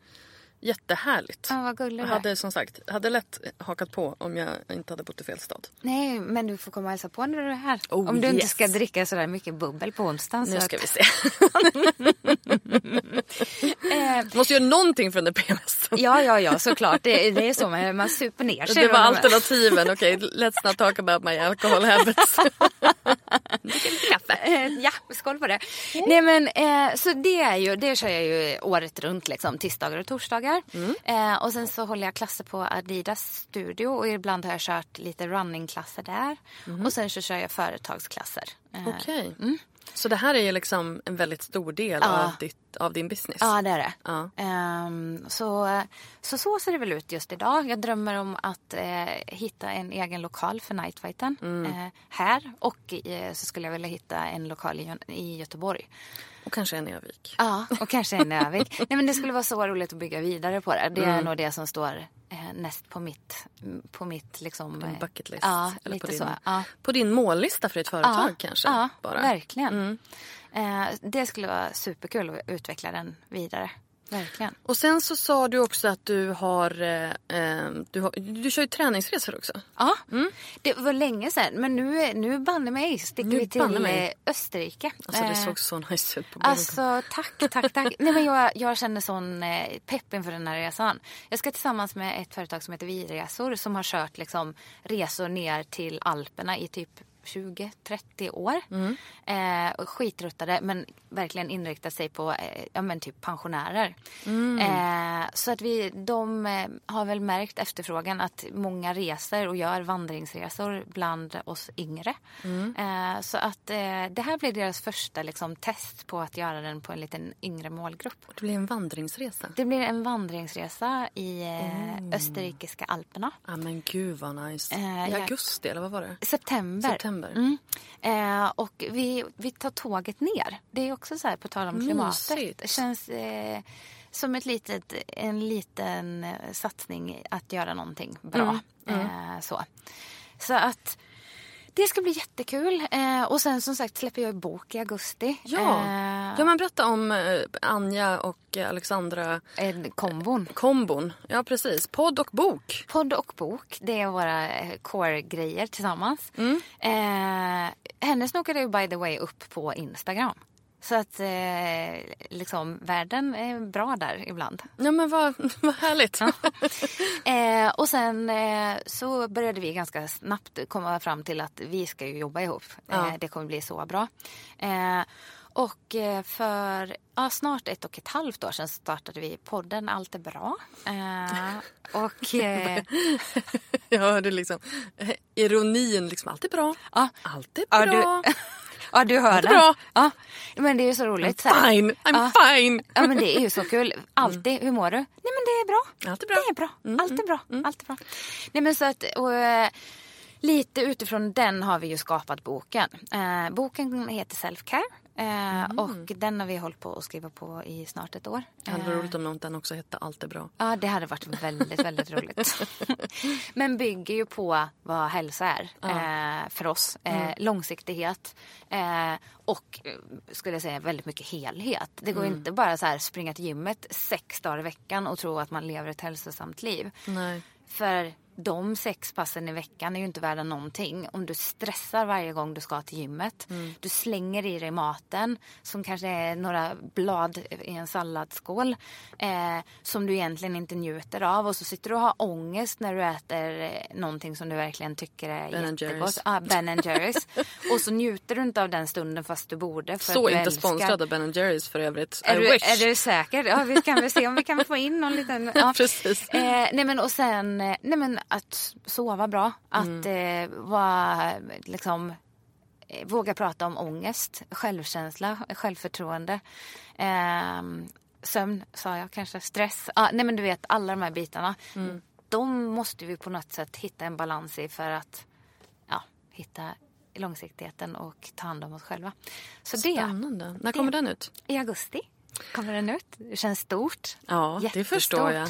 jättehärligt. ja, vad gullig Jag hade som sagt hade lätt hakat på om jag inte hade bott i fel stad. Nej, men du får komma och hälsa på när du är här. Oh, Om du inte yes. ska dricka sådär mycket bubbel på onsdagen. Nu så ska att- vi se. Eh, Måste göra någonting för den där PMSen. Ja, ja, ja, såklart. Det, det är så man, man super ner sig. Det var alternativen. Okej, let's not talk about my alcohol habits. Kaffe. Eh, Ja, skål på det. Nej men eh, så det är ju, det kör jag ju året runt liksom, tisdagar och torsdagar. Mm. Eh, och sen så håller jag klasser på Adidas studio och ibland har jag kört lite runningklasser där. Och sen så kör jag företagsklasser. Eh, Mm. Okej. Så det här är ju liksom en väldigt stor del Ja. av, ditt, av din business. Ja, det är det. Ja. Ehm, så, så så ser det väl ut just idag. Jag drömmer om att eh, hitta en egen lokal för Nightfighten Mm. eh, här. Och eh, så skulle jag vilja hitta en lokal i, i Göteborg. Och kanske en Övik. Ja, och kanske en Övik. Nej, men det skulle vara så roligt att bygga vidare på det. Det är Mm. nog det som står eh, näst på mitt, på mitt liksom... Din eh, bucket list. Ja, Eller på din, så. Ja. på din mållista för ditt företag ja, kanske? Ja, bara. verkligen. Eh, det skulle vara superkul att utveckla den vidare. Verkligen. Och sen så sa du också att du har, eh, eh, du, har du kör ju träningsresor också. Ja, det var länge sedan. Men nu, nu banne mig sticker Nu vi till mig. eh, Österrike. Alltså det Eh, såg så nice ut på bilden. Alltså tack, tack, tack. Nej, men jag, jag känner sån pepp inför den här resan. Jag ska tillsammans med ett företag som heter Viresor som har kört liksom, resor ner till Alperna i typ 20-30 år. Mm. Eh, skitruttade men verkligen inriktat sig på eh, ja, men typ pensionärer. Mm. Eh, så att vi, de eh, har väl märkt efterfrågan att många reser och gör vandringsresor bland oss yngre. Mm. Eh, så att eh, det här blir deras första liksom, test på att göra den på en liten yngre målgrupp. Det blir en vandringsresa. Det blir en vandringsresa i Mm. österrikiska alperna. Ja men gud vad nice. I augusti eller vad var det? September. September. Mm. Eh, och vi, vi tar tåget ner. Det är också så här på tal om klimatet. Mysigt. Det känns eh, som ett litet, en liten eh, satsning att göra någonting bra. Mm. Eh, så. så att Det ska bli jättekul. Eh, och sen som sagt släpper jag en bok i augusti. Ja. Eh, ja, men berätta om eh, Anja och eh, Alexandra en kombon. kombon. Ja, precis. Podd och bok. Podd och bok, det är våra eh, core-grejer tillsammans. Mm. Eh, henne snokade ju by the way upp på Instagram. Så att eh, liksom världen är bra där ibland. Ja, men vad, vad härligt. Eh, och sen eh, så började vi ganska snabbt komma fram till att vi ska ju jobba ihop. Ja. Eh, det kommer bli så bra. Eh, och eh, för ja, snart ett och ett halvt år sedan startade vi podden Allt är bra. Och Jag hörde liksom ironin. Liksom, allt är bra. ja, Allt är Ja, bra. du- ja, du hör den. bra. Ja, men det är ju så roligt. så här. Fine, I'm Ja. fine. Ja men det är ju så kul. Alltid. Hur mår du? Nej men det är bra. Allt är bra. Det är bra. Allt är bra. Allt är bra. Nej men så att och, eh, lite utifrån den har vi ju skapat boken. Eh, boken heter Self-Care. Eh, Och den har vi hållit på att skriva på i snart ett år. Det hade varit roligt om någon den också hette Allt är bra. Ja, det hade varit väldigt, väldigt roligt. Men bygger ju på vad hälsa är eh, för oss. Eh, Långsiktighet eh, och eh, skulle jag säga väldigt mycket helhet. Det går inte bara så här springa till gymmet sex dagar i veckan och tro att man lever ett hälsosamt liv. Nej. För de sex passen i veckan är ju inte värda någonting om du stressar varje gång du ska till gymmet. Du slänger i dig maten som kanske är några blad i en salladsskål eh, som du egentligen inte njuter av och så sitter du och har ångest när du äter eh, någonting som du verkligen tycker är Ben and jättegott. Ah, ben and Jerry's. och så njuter du inte av den stunden fast du borde. För Så du inte älskar- sponsrad av Ben Jerrys för övrigt. är I du, wish. är du säker? Ja, vi kan väl se om vi kan få in någon liten... Ja. Precis. Eh, nej men och sen eh, nej men att sova bra. Att Mm. eh, vara liksom eh, våga prata om ångest, självkänsla, självförtroende. Eh, sömn sa jag kanske, stress. Ah, nej men du vet alla de här bitarna. Mm. De måste vi på något sätt hitta en balans i för att ja, hitta långsiktigheten och ta hand om oss själva. Så det, Spännande. När kommer den ut? i augusti kommer den ut. Det känns stort. Ja, det förstår jag.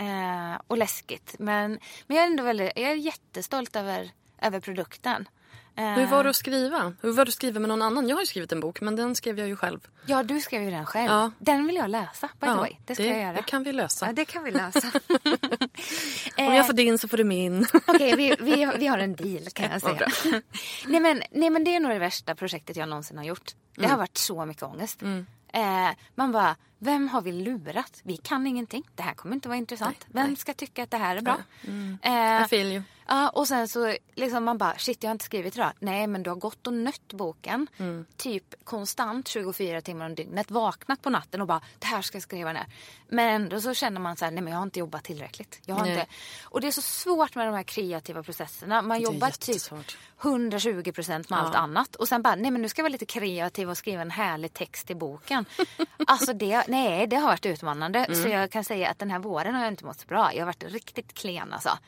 Eh, och läskigt. Men, men jag är ändå väldigt, jag är jättestolt över, över produkten. Eh, Hur var det att skriva? Hur var det att skriva med någon annan? Jag har ju skrivit en bok men den skrev jag ju själv. Ja, du skrev ju den själv. Ja. Den vill jag läsa, by the way. Det ska det, jag göra. det kan vi lösa. Ja, det kan vi lösa. Om jag får din så får du min. Okej, vi, vi, vi har en deal kan jag säga. nej, men, nej men det är nog det värsta projektet jag någonsin har gjort. Det Mm. har varit så mycket ångest. Eh, man bara, vem har vi lurat? Vi kan ingenting. Det här kommer inte vara intressant. vem ska tycka att det här är bra? Eh, I feel you. Ja, och sen så liksom man bara, shit jag har inte skrivit idag. Nej, men du har gått och nött boken. Typ konstant 24 timmar om dygnet. Vaknat på natten och bara, det här ska jag skriva ner. Men ändå så känner man så här, nej men jag har inte jobbat tillräckligt. Jag har Nej. inte... Och det är så svårt med de här kreativa processerna. Man jobbar typ jättesvårt. 120 procent med allt annat. Och sen bara, nej men nu ska jag vara lite kreativ och skriva en härlig text till boken. alltså det, nej det har varit utmanande. Så jag kan säga att den här våren har jag inte mått så bra. Jag har varit riktigt klen alltså.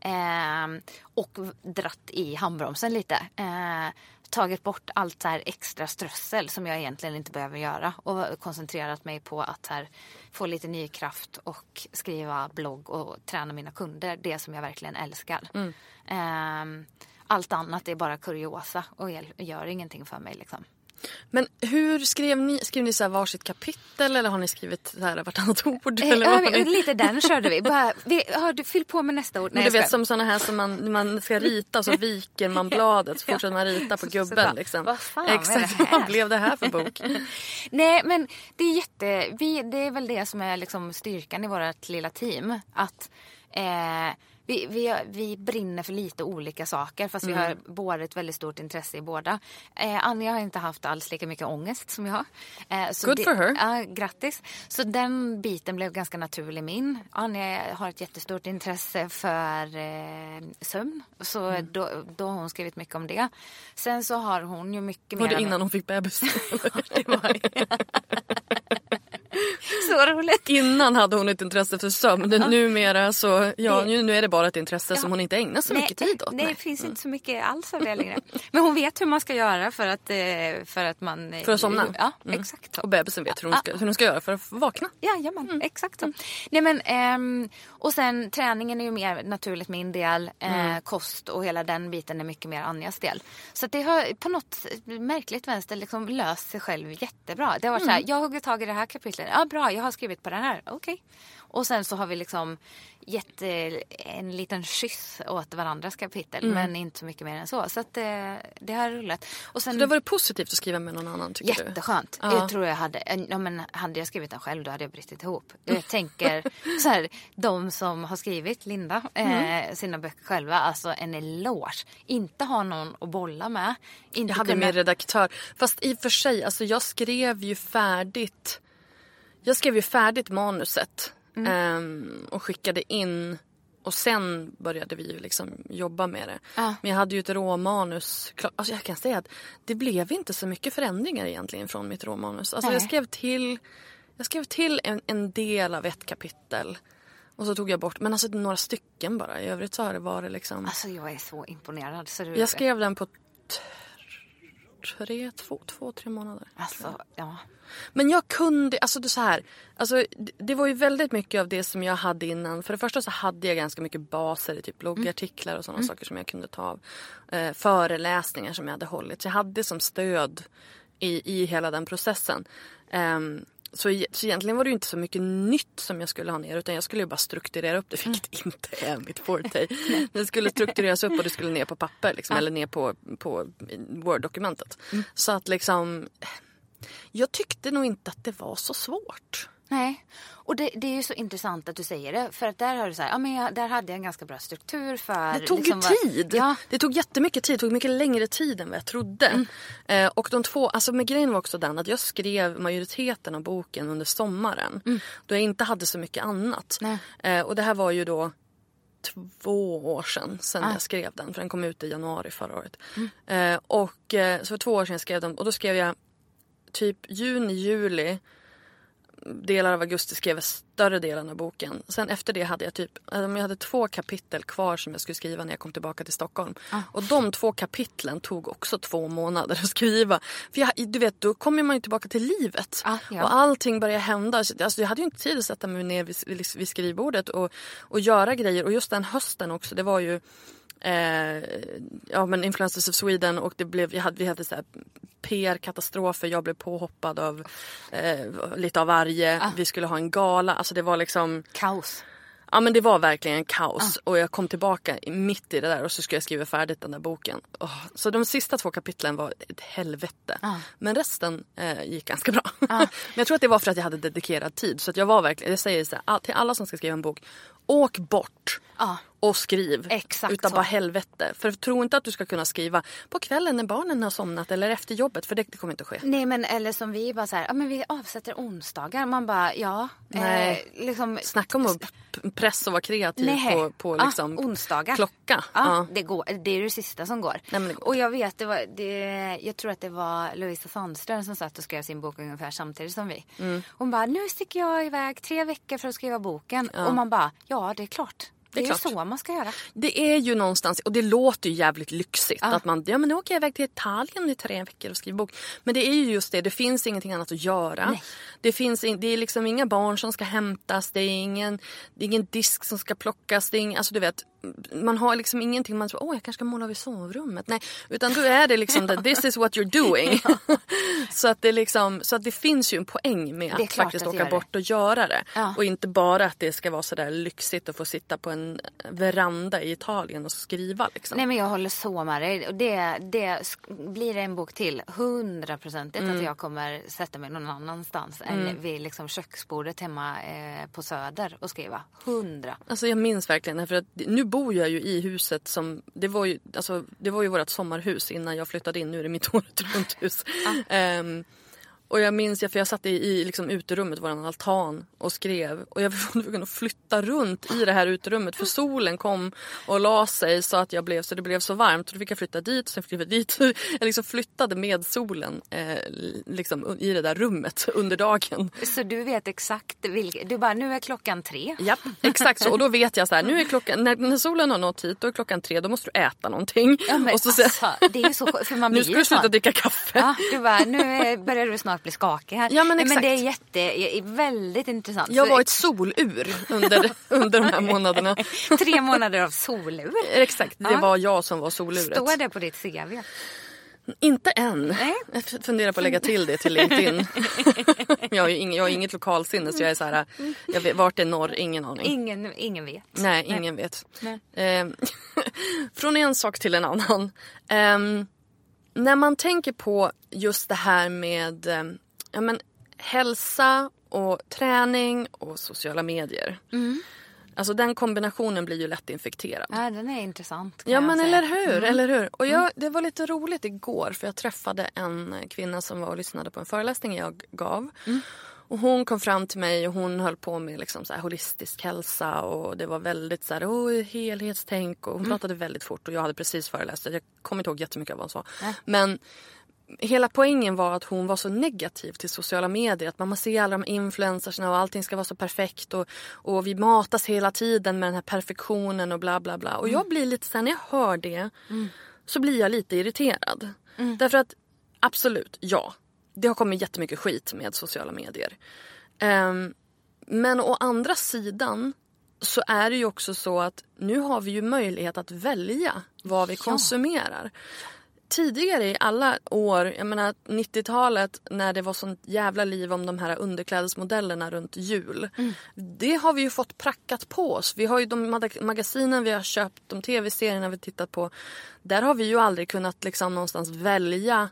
Ehm, och dratt i handbromsen lite. Ehm, tagit bort allt så här extra strössel som jag egentligen inte behöver göra. Och koncentrerat mig på att här, få lite ny kraft och skriva blogg och träna mina kunder. Det som jag verkligen älskar. Ehm, allt annat är bara kuriosa och gör ingenting för mig. Liksom. Men hur skrev ni? Skrev ni så här varsitt kapitel eller har ni skrivit så här vartannat ord? Eh, Eller vad ja, har men ni? lite den körde vi. Bara, vi du, fyll på med nästa ord. Nej, du vet som såna här som man, man ska rita så viker man bladet så fortsätter man rita på gubben. Liksom. vad fan Exakt, det här? vad blev det här för bok? Nej, men det är jätte... Vi, det är väl det som är liksom styrkan i vårt lilla team. Att eh, vi, vi, vi brinner för lite olika saker fast vi Mm. har båda ett väldigt stort intresse i båda. Eh, Anja har inte haft alls lika mycket ångest som jag. Eh, så Good det, for her. Ja, grattis. Så den biten blev ganska naturlig min. Anja har ett jättestort intresse för eh, sömn. Så Mm. då, då har hon skrivit mycket om det. Sen så har hon ju mycket Var mer... det innan hon fick bebis? det Så roligt. Innan hade hon ett intresse för sömn. Numera så, ja nu är det bara ett intresse som hon inte ägnar så mycket tid åt. Nej, det finns inte så mycket alls av det längre. Men hon vet hur man ska göra för att, eh, för att man... För att somna? Ja, Mm. exakt. Och bebisen vet hur hon, ska, hur hon ska göra för att vakna. Jajamän, Mm. exakt så. Nej, men, ehm, och sen träningen är ju mer naturligt min del. Eh, Mm. Kost och hela den biten är mycket mer Anjas del. Så det har på något märkligt vänster liksom löst sig själv jättebra. Det har varit så Mm. här, jag har hugger tag i det här kapitlet. Ja bra, jag har skrivit på den här. Okej. Och sen så har vi liksom gett eh, en liten kyss åt varandras kapitel. Mm. Men inte så mycket mer än så. Så att eh, det har rullat. Och sen, Så det har varit positivt att skriva med någon annan tycker du? Jätteskönt. Ja. Jag tror jag hade, ja, men hade jag skrivit den själv då hade jag brutit ihop. Jag tänker så här, de som har skrivit, Linda, Mm. eh, sina böcker själva, alltså en eloge. Inte ha någon att bolla med. Inte Jag hade kunna- min redaktör. Fast i och för sig, alltså jag skrev ju färdigt. Jag skrev ju färdigt manuset. Mm. ehm, och skickade in. Och sen började vi ju liksom jobba med det. Ja. Men jag hade ju ett råmanus. Alltså jag kan säga att det blev inte så mycket förändringar egentligen från mitt råmanus. Alltså jag skrev till, jag skrev till en, en del av ett kapitel. Och så tog jag bort, men alltså några stycken bara. I övrigt så har det varit liksom. Alltså jag är så imponerad. Så du, Jag skrev den på tre, två, två, tre månader. Alltså, ja. Men jag kunde, alltså det så här, alltså det, det var ju väldigt mycket av det som jag hade innan. För det första så hade jag ganska mycket baser i typ bloggartiklar och sådana saker som jag kunde ta av. Eh, föreläsningar som jag hade hållit. Så jag hade som stöd i, i hela den processen. Ehm, så, e- så egentligen var det ju inte så mycket nytt som jag skulle ha ner utan jag skulle ju bara strukturera upp det vilket inte är mitt forte. Det skulle struktureras upp och det skulle ner på papper liksom, eller ner på, på Word-dokumentet. Så att liksom jag tyckte nog inte att det var så svårt. Nej, och det, det är ju så intressant att du säger det. För att där har du så här, ja men jag, där hade jag en ganska bra struktur för... Det tog liksom ju tid. Ja, Det tog jättemycket tid. Det tog mycket längre tid än vad jag trodde. Eh, och de två, alltså med grejen var också den att jag skrev majoriteten av boken under sommaren. Då jag inte hade så mycket annat. Eh, och det här var ju då två år sedan, sedan jag skrev den. För den kom ut i januari förra året. Eh, och eh, så för två år sedan jag skrev den. Och då skrev jag typ juni, juli delar av augusti skrev jag större delen av boken. Sen efter det hade jag typ, eh, jag hade två kapitel kvar som jag skulle skriva när jag kom tillbaka till Stockholm. Och de två kapitlen tog också två månader att skriva. För jag, du vet, då kommer man ju tillbaka till livet. Ja, ja. Och allting börjar hända. Så, Alltså, jag hade ju inte tid att sätta mig ner vid, vid, vid skrivbordet och, och göra grejer. Och just den hösten också, det var ju Eh, ja men Influencers of Sweden och det blev, jag hade, vi hade så PR-katastrofer. Jag blev påhoppad av eh, lite av varje. Vi skulle ha en gala. Alltså det var liksom kaos. Ja men det var verkligen kaos och jag kom tillbaka mitt i det där och så skulle jag skriva färdigt den där boken. Åh, Så de sista två kapitlen var ett helvete. Men resten eh, gick ganska bra. men jag tror att det var för att jag hade dedikerad tid. Så att jag var verkligen, jag säger så här, till alla som ska skriva en bok. Åk bort Ja. Och skriv. Exakt Utan så. bara helvete. För tro inte att du ska kunna skriva på kvällen när barnen har somnat eller efter jobbet för det, det kommer inte att ske. Nej men eller som vi bara så här, ja men vi avsätter onsdagar. Man bara, ja. Nej. Eh, liksom, Snacka om att pressa och vara kreativ Nej. på, på Ja, liksom onsdagar. klocka. Ja, Det, går, det är det sista som går. det går och jag vet, det var, det, jag tror att det var Lovisa Sandström som satt och skrev sin bok ungefär samtidigt som vi. Mm. Hon bara, nu sticker jag iväg tre veckor för att skriva boken. Och man bara, ja det är klart. Det är, är ju klart. så man ska göra. Det är ju någonstans, och det låter ju jävligt lyxigt. Ja. Att man, ja men nu åker jag iväg till Italien i tre veckor och skriver bok. Men det är ju just det, det finns ingenting annat att göra. Nej. Det, finns in, det är liksom inga barn som ska hämtas, det är ingen, det är ingen disk som ska plockas. Det är ing, alltså du vet, man har liksom ingenting, man tror åh jag kanske ska måla vid sovrummet. Nej, utan då är det liksom that this is what you're doing. så, att det liksom, så att det finns ju en poäng med att faktiskt att åka bort och göra det. Ja. Och inte bara att det ska vara sådär lyxigt att få sitta på en veranda i Italien och skriva. Liksom. Nej men jag håller så med dig. Och det, det, blir det en bok till, hundraprocentigt Mm. att jag kommer sätta mig någon annanstans än vid liksom köksbordet hemma eh, på Söder och skriva. Hundra. Alltså jag minns verkligen för att nu bor jag ju i huset som, det var ju, alltså, det var ju vårt sommarhus innan jag flyttade in, nu är det mitt året runt hus. Ehm, Och jag minns, för jag satt i, i liksom uterummet, vår altan och skrev. Och jag var tvungen att flytta runt i det här uterummet för solen kom och la sig så att jag blev så det blev så varmt. Och då fick jag flytta dit sen fick jag dit. Jag liksom flyttade med solen eh, liksom, i det där rummet under dagen. Så du vet exakt vilket, du bara nu är klockan tre. Ja, exakt så. Och då vet jag så här, nu är klockan, när, när solen har nått hit då är klockan tre, då måste du äta någonting. Ja, men, och så, alltså, det är ju så för man nu ska du sluta dricka kaffe. Ja, du bara, nu börjar du snart bli skakig här. Ja, men, exakt. men det är jätte, väldigt intressant. Jag var ett solur under, under de här månaderna. Tre månader av solur. Exakt, det ja. var jag som var soluret. Står det på ditt CV? Inte än. Nej. Jag funderar på att lägga till det till LinkedIn. jag, har ing, jag har inget lokalsinne så jag är så här, jag vet, vart är norr? Ingen aning. Ingen, ingen vet. Nej, ingen Nej. vet. Nej. Eh, från en sak till en annan. Eh, när man tänker på just det här med eh, ja, men, hälsa och träning och sociala medier. Mm. Alltså den kombinationen blir ju lätt infekterad. Ja, den är intressant. Ja, men eller hur, mm. eller hur. Och jag, det var lite roligt igår för jag träffade en kvinna som var och lyssnade på en föreläsning jag gav. Mm. Och hon kom fram till mig och hon höll på med liksom så här holistisk hälsa och det var väldigt så här, oh, helhetstänk och hon mm. pratade väldigt fort och jag hade precis föreläst. Jag kommer inte ihåg jättemycket av vad hon sa. Nej. Men hela poängen var att hon var så negativ till sociala medier. Att man ser alla de influencersna och allting ska vara så perfekt. Och, och vi matas hela tiden med den här perfektionen och bla bla bla. Och jag blir lite sen när jag hör det mm. så blir jag lite irriterad. Mm. Därför att absolut, ja. Det har kommit jättemycket skit med sociala medier. Um, men å andra sidan så är det ju också så att nu har vi ju möjlighet att välja vad vi ja. konsumerar tidigare i alla år, jag menar 90-talet när det var sånt jävla liv om de här underklädesmodellerna runt jul. Mm. Det har vi ju fått prackat på oss. Vi har ju de magasinen vi har köpt, de tv-serierna vi tittat på. Där har vi ju aldrig kunnat liksom någonstans välja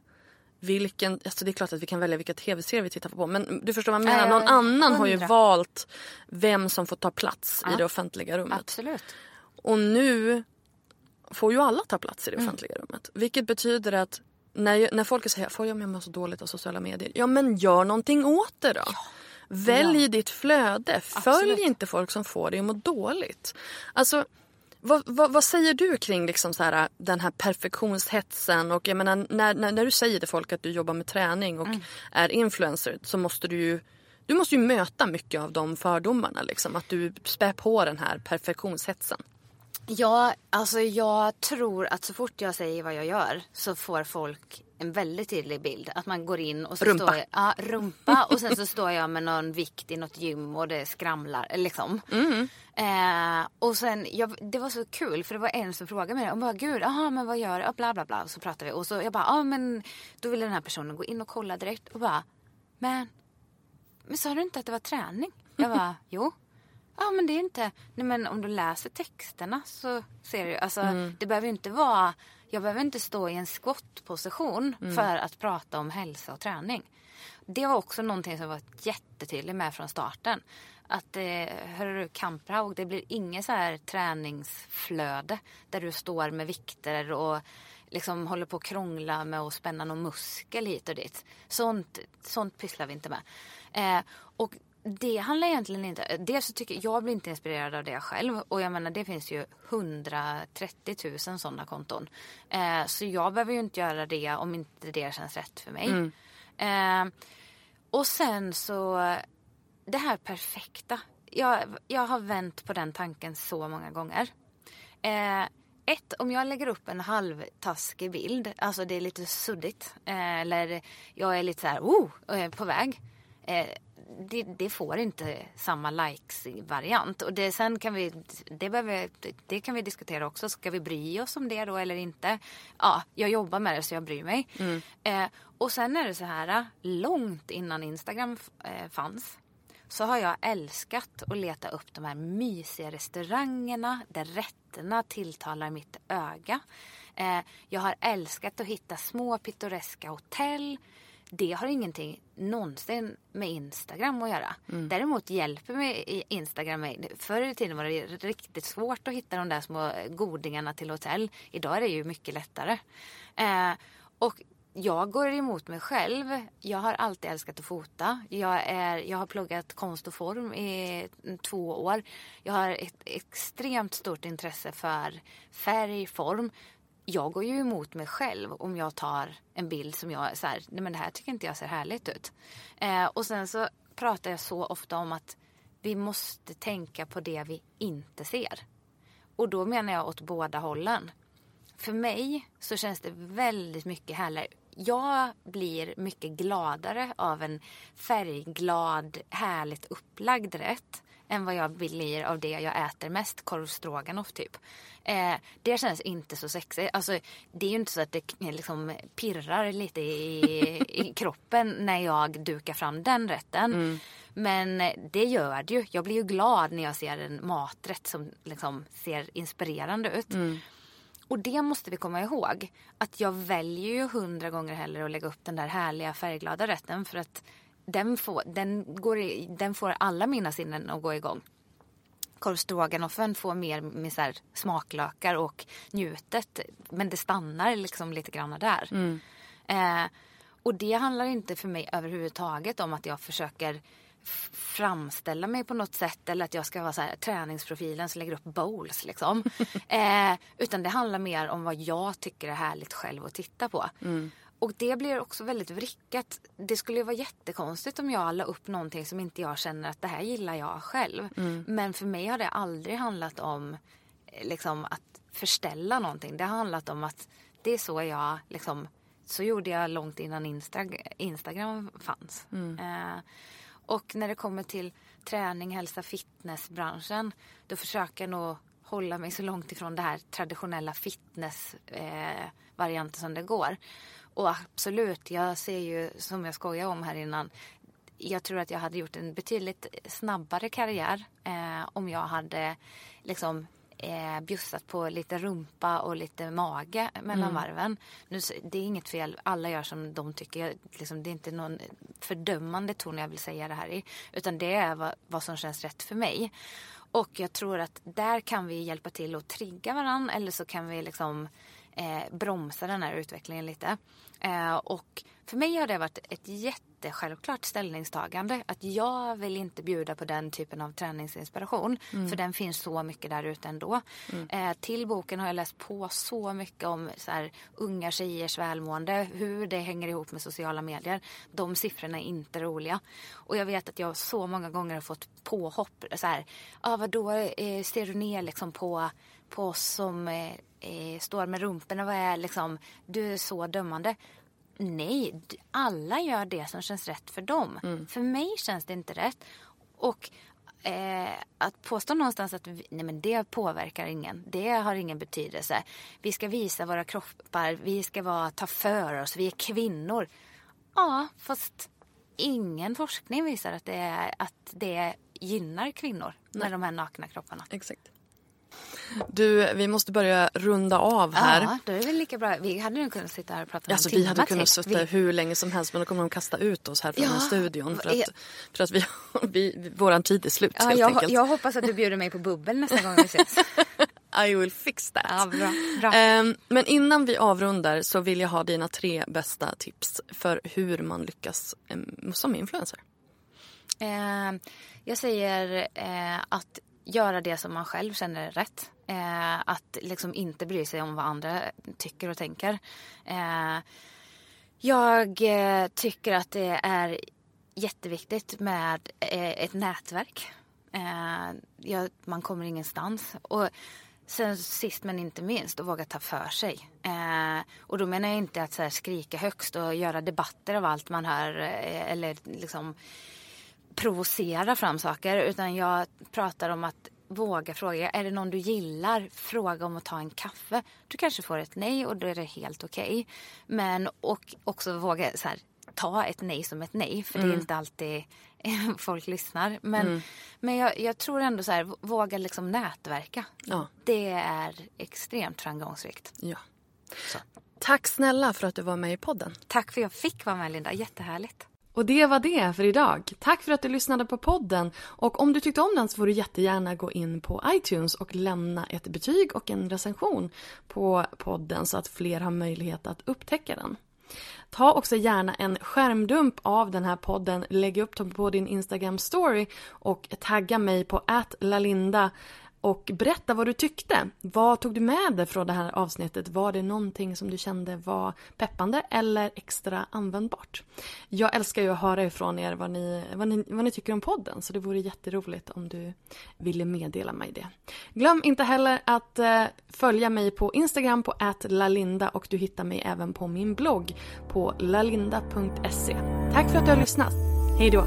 vilken, alltså det är klart att vi kan välja vilka tv-serier vi tittar på men du förstår vad jag menar. Någon annan har ju valt vem som får ta plats ja. i det offentliga rummet. Absolut. Och nu får ju alla ta plats i det mm. offentliga mm. rummet. Vilket betyder att när, när folk säger får jag med mig så dåligt av sociala medier. Ja men gör någonting åt det då. Ja. Välj ja. ditt flöde. Följ Absolut. inte folk som får dig att må dåligt. Alltså, vad, vad, vad, säger du kring liksom så här, den här perfektionshetsen? Och jag menar, när, när, när du säger till folk att du jobbar med träning och mm. är influencer så måste du ju du måste ju möta mycket av de fördomarna. Liksom, att du spär på den här perfektionshetsen. Ja, alltså jag tror att så fort jag säger vad jag gör så får folk en väldigt tydlig bild. Att man går in och så rumpa. står jag, ja, rumpa och sen så står jag med någon vikt i något gym och det skramlar liksom. Mm. Eh, och sen, jag, det var så kul för det var en som frågade mig och bara gud, aha, men vad gör du? Bla bla bla. Och så pratade vi och så jag bara, ja men då ville den här personen gå in och kolla direkt och bara, men, men sa du inte att det var träning? Jag bara, jo. Ja men det är inte, nej men om du läser texterna så ser du alltså mm. det behöver inte vara, jag behöver inte stå i en squat-position mm. för att prata om hälsa och träning. Det var också någonting som var jättetydligt med från starten. Att eh, hörru Kamprhaug, det blir inget så här träningsflöde där du står med vikter och liksom håller på att krångla med att spänna någon muskel hit och dit. Sånt, sånt pysslar vi inte med. Eh, och det handlar egentligen inte... Dels så tycker jag blir inte inspirerad av det själv. Och jag menar det finns ju 130 000 sådana konton. Eh, så jag behöver ju inte göra det om inte det känns rätt för mig. Mm. Eh, och sen så, det här perfekta. Jag, jag har vänt på den tanken så många gånger. Eh, ett, om jag lägger upp en halvtaskig bild, alltså det är lite suddigt. Eh, eller jag är lite så här, oh, på väg eh, det, det, får inte samma likes-variant. Och det, sen kan vi, det, behöver, det kan vi diskutera också. Ska vi bry oss om det då eller inte? Ja, jag jobbar med det så jag bryr mig. Mm. Eh, och sen är det så här, långt innan Instagram eh, fanns så har jag älskat att leta upp de här mysiga restaurangerna där rätterna tilltalar mitt öga. Eh, jag har älskat att hitta små pittoreska hotell det har ingenting någonsin med Instagram att göra. Mm. Däremot hjälper mig Instagram mig. Förr i tiden var det riktigt svårt att hitta de där små godingarna till hotell. Idag är det ju mycket lättare. Eh, och jag går emot mig själv. Jag har alltid älskat att fota. Jag, är, jag har pluggat konst och form i två år. Jag har ett extremt stort intresse för färg, form. Jag går ju emot mig själv om jag tar en bild som jag så här, nej men det här tycker inte jag ser härligt ut. Eh, och sen så pratar jag så ofta om att vi måste tänka på det vi inte ser. Och då menar jag åt båda hållen. För mig så känns det väldigt mycket härligare. Jag blir mycket gladare av en färgglad, härligt upplagd rätt än vad jag blir av det jag äter mest, korv stroganoff typ. Eh, det känns inte så sexigt. Alltså, det är ju inte så att det liksom pirrar lite i, i kroppen när jag dukar fram den rätten. Mm. Men det gör det ju. Jag blir ju glad när jag ser en maträtt som liksom ser inspirerande ut. Mm. Och det måste vi komma ihåg. Att jag väljer ju hundra gånger hellre att lägga upp den där härliga färgglada rätten för att den får, den går den får alla mina sinnen att gå igång. Korvstroganoffen får mer med så smaklökar och njutet. Men det stannar liksom lite grann där. Mm. Eh, och det handlar inte för mig överhuvudtaget om att jag försöker framställa mig på något sätt eller att jag ska vara så här, träningsprofilen som lägger upp bowls liksom. eh, utan det handlar mer om vad jag tycker är härligt själv att titta på. Mm. Och det blir också väldigt vrickat. Det skulle ju vara jättekonstigt om jag la upp någonting som inte jag känner att det här gillar jag själv. Mm. Men för mig har det aldrig handlat om eh, liksom, att förställa någonting. Det har handlat om att det är så jag liksom, så gjorde jag långt innan Insta Instagram fanns. Mm. Eh, och när det kommer till träning, hälsa, fitnessbranschen då försöker jag nog hålla mig så långt ifrån det här traditionella fitnessvarianten eh, som det går. Och absolut, jag ser ju som jag skojade om här innan jag tror att jag hade gjort en betydligt snabbare karriär eh, om jag hade liksom eh, bjussat på lite rumpa och lite mage mellan mm. varven. Nu, det är inget fel, alla gör som de tycker. Liksom, det är inte någon fördömande ton jag vill säga det här i. Utan det är vad, vad som känns rätt för mig. Och jag tror att där kan vi hjälpa till att trigga varandra eller så kan vi liksom eh, bromsa den här utvecklingen lite. Eh, och för mig har det varit ett jättesjälvklart ställningstagande. Att jag vill inte bjuda på den typen av träningsinspiration. Mm. För den finns så mycket där ute ändå. Mm. Eh, till boken har jag läst på så mycket om så här, unga tjejers välmående. Hur det hänger ihop med sociala medier. De siffrorna är inte roliga. Och jag vet att jag så många gånger har fått påhopp. Så här, ah, vadå, eh, ser du ner liksom på, på oss som eh, står med rumporna och är liksom, du är så dömande. Nej, alla gör det som känns rätt för dem. Mm. För mig känns det inte rätt. Och eh, att påstå någonstans att vi, nej men det påverkar ingen, det har ingen betydelse. Vi ska visa våra kroppar, vi ska vara, ta för oss, vi är kvinnor. Ja, fast ingen forskning visar att det, är, att det gynnar kvinnor nej. med de här nakna kropparna. Exakt. Du, vi måste börja runda av här. Ja, då är det väl lika bra. Vi hade nog kunnat sitta här och prata alltså, Vi hade kunnat sitta vi... hur länge som helst men då kommer de kasta ut oss här från ja, studion för att, för att vi, vi, våran tid är slut ja, helt jag, enkelt. Jag hoppas att du bjuder mig på bubbel nästa gång vi ses. I will fix that. Ja, bra, bra. Um, men innan vi avrundar så vill jag ha dina tre bästa tips för hur man lyckas um, som influencer. Uh, jag säger uh, att göra det som man själv känner är rätt. Eh, att liksom inte bry sig om vad andra tycker och tänker. Eh, jag eh, tycker att det är jätteviktigt med eh, ett nätverk. Eh, ja, man kommer ingenstans. Och sen sist men inte minst att våga ta för sig. Eh, och då menar jag inte att så här, skrika högst och göra debatter av allt man hör eh, eller liksom provocera fram saker utan jag pratar om att våga fråga. Är det någon du gillar? Fråga om att ta en kaffe. Du kanske får ett nej och då är det helt okej. Okay. Men och också våga så här, ta ett nej som ett nej för mm. det är mm. inte alltid folk lyssnar. Men, mm. men jag, jag, tror ändå så här, våga liksom nätverka. Ja. Det är extremt framgångsrikt. Ja. Så. Tack snälla för att du var med i podden. Tack för att jag fick vara med Linda, jättehärligt. Och det var det för idag. Tack för att du lyssnade på podden. Och om du tyckte om den så får du jättegärna gå in på iTunes och lämna ett betyg och en recension på podden så att fler har möjlighet att upptäcka den. Ta också gärna en skärmdump av den här podden, lägg upp den på din Instagram story och tagga mig på @lalinda och berätta vad du tyckte. Vad tog du med dig från det här avsnittet? Var det någonting som du kände var peppande eller extra användbart? Jag älskar ju att höra ifrån er vad ni, vad ni, vad ni tycker om podden så det vore jätteroligt om du ville meddela mig det. Glöm inte heller att eh, följa mig på Instagram på @lalinda och du hittar mig även på min blogg på lalinda.se. Tack för att du har lyssnat. Hej då!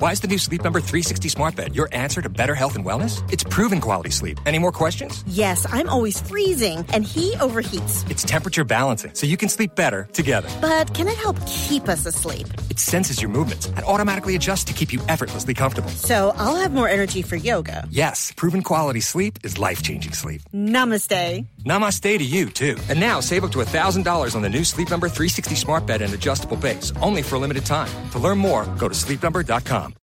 Why is the new Sleep Number 360 smart bed your answer to better health and wellness? It's proven quality sleep. Any more questions? Yes, I'm always freezing, and he overheats. It's temperature balancing, so you can sleep better together. But can it help keep us asleep? It senses your movements and automatically adjusts to keep you effortlessly comfortable. So I'll have more energy for yoga. Yes, proven quality sleep is life changing sleep. Namaste. Namaste to you, too. And now save up to $1,000 on the new Sleep Number 360 smart bed and adjustable base, only for a limited time. To learn more, go to sleepnumber.com.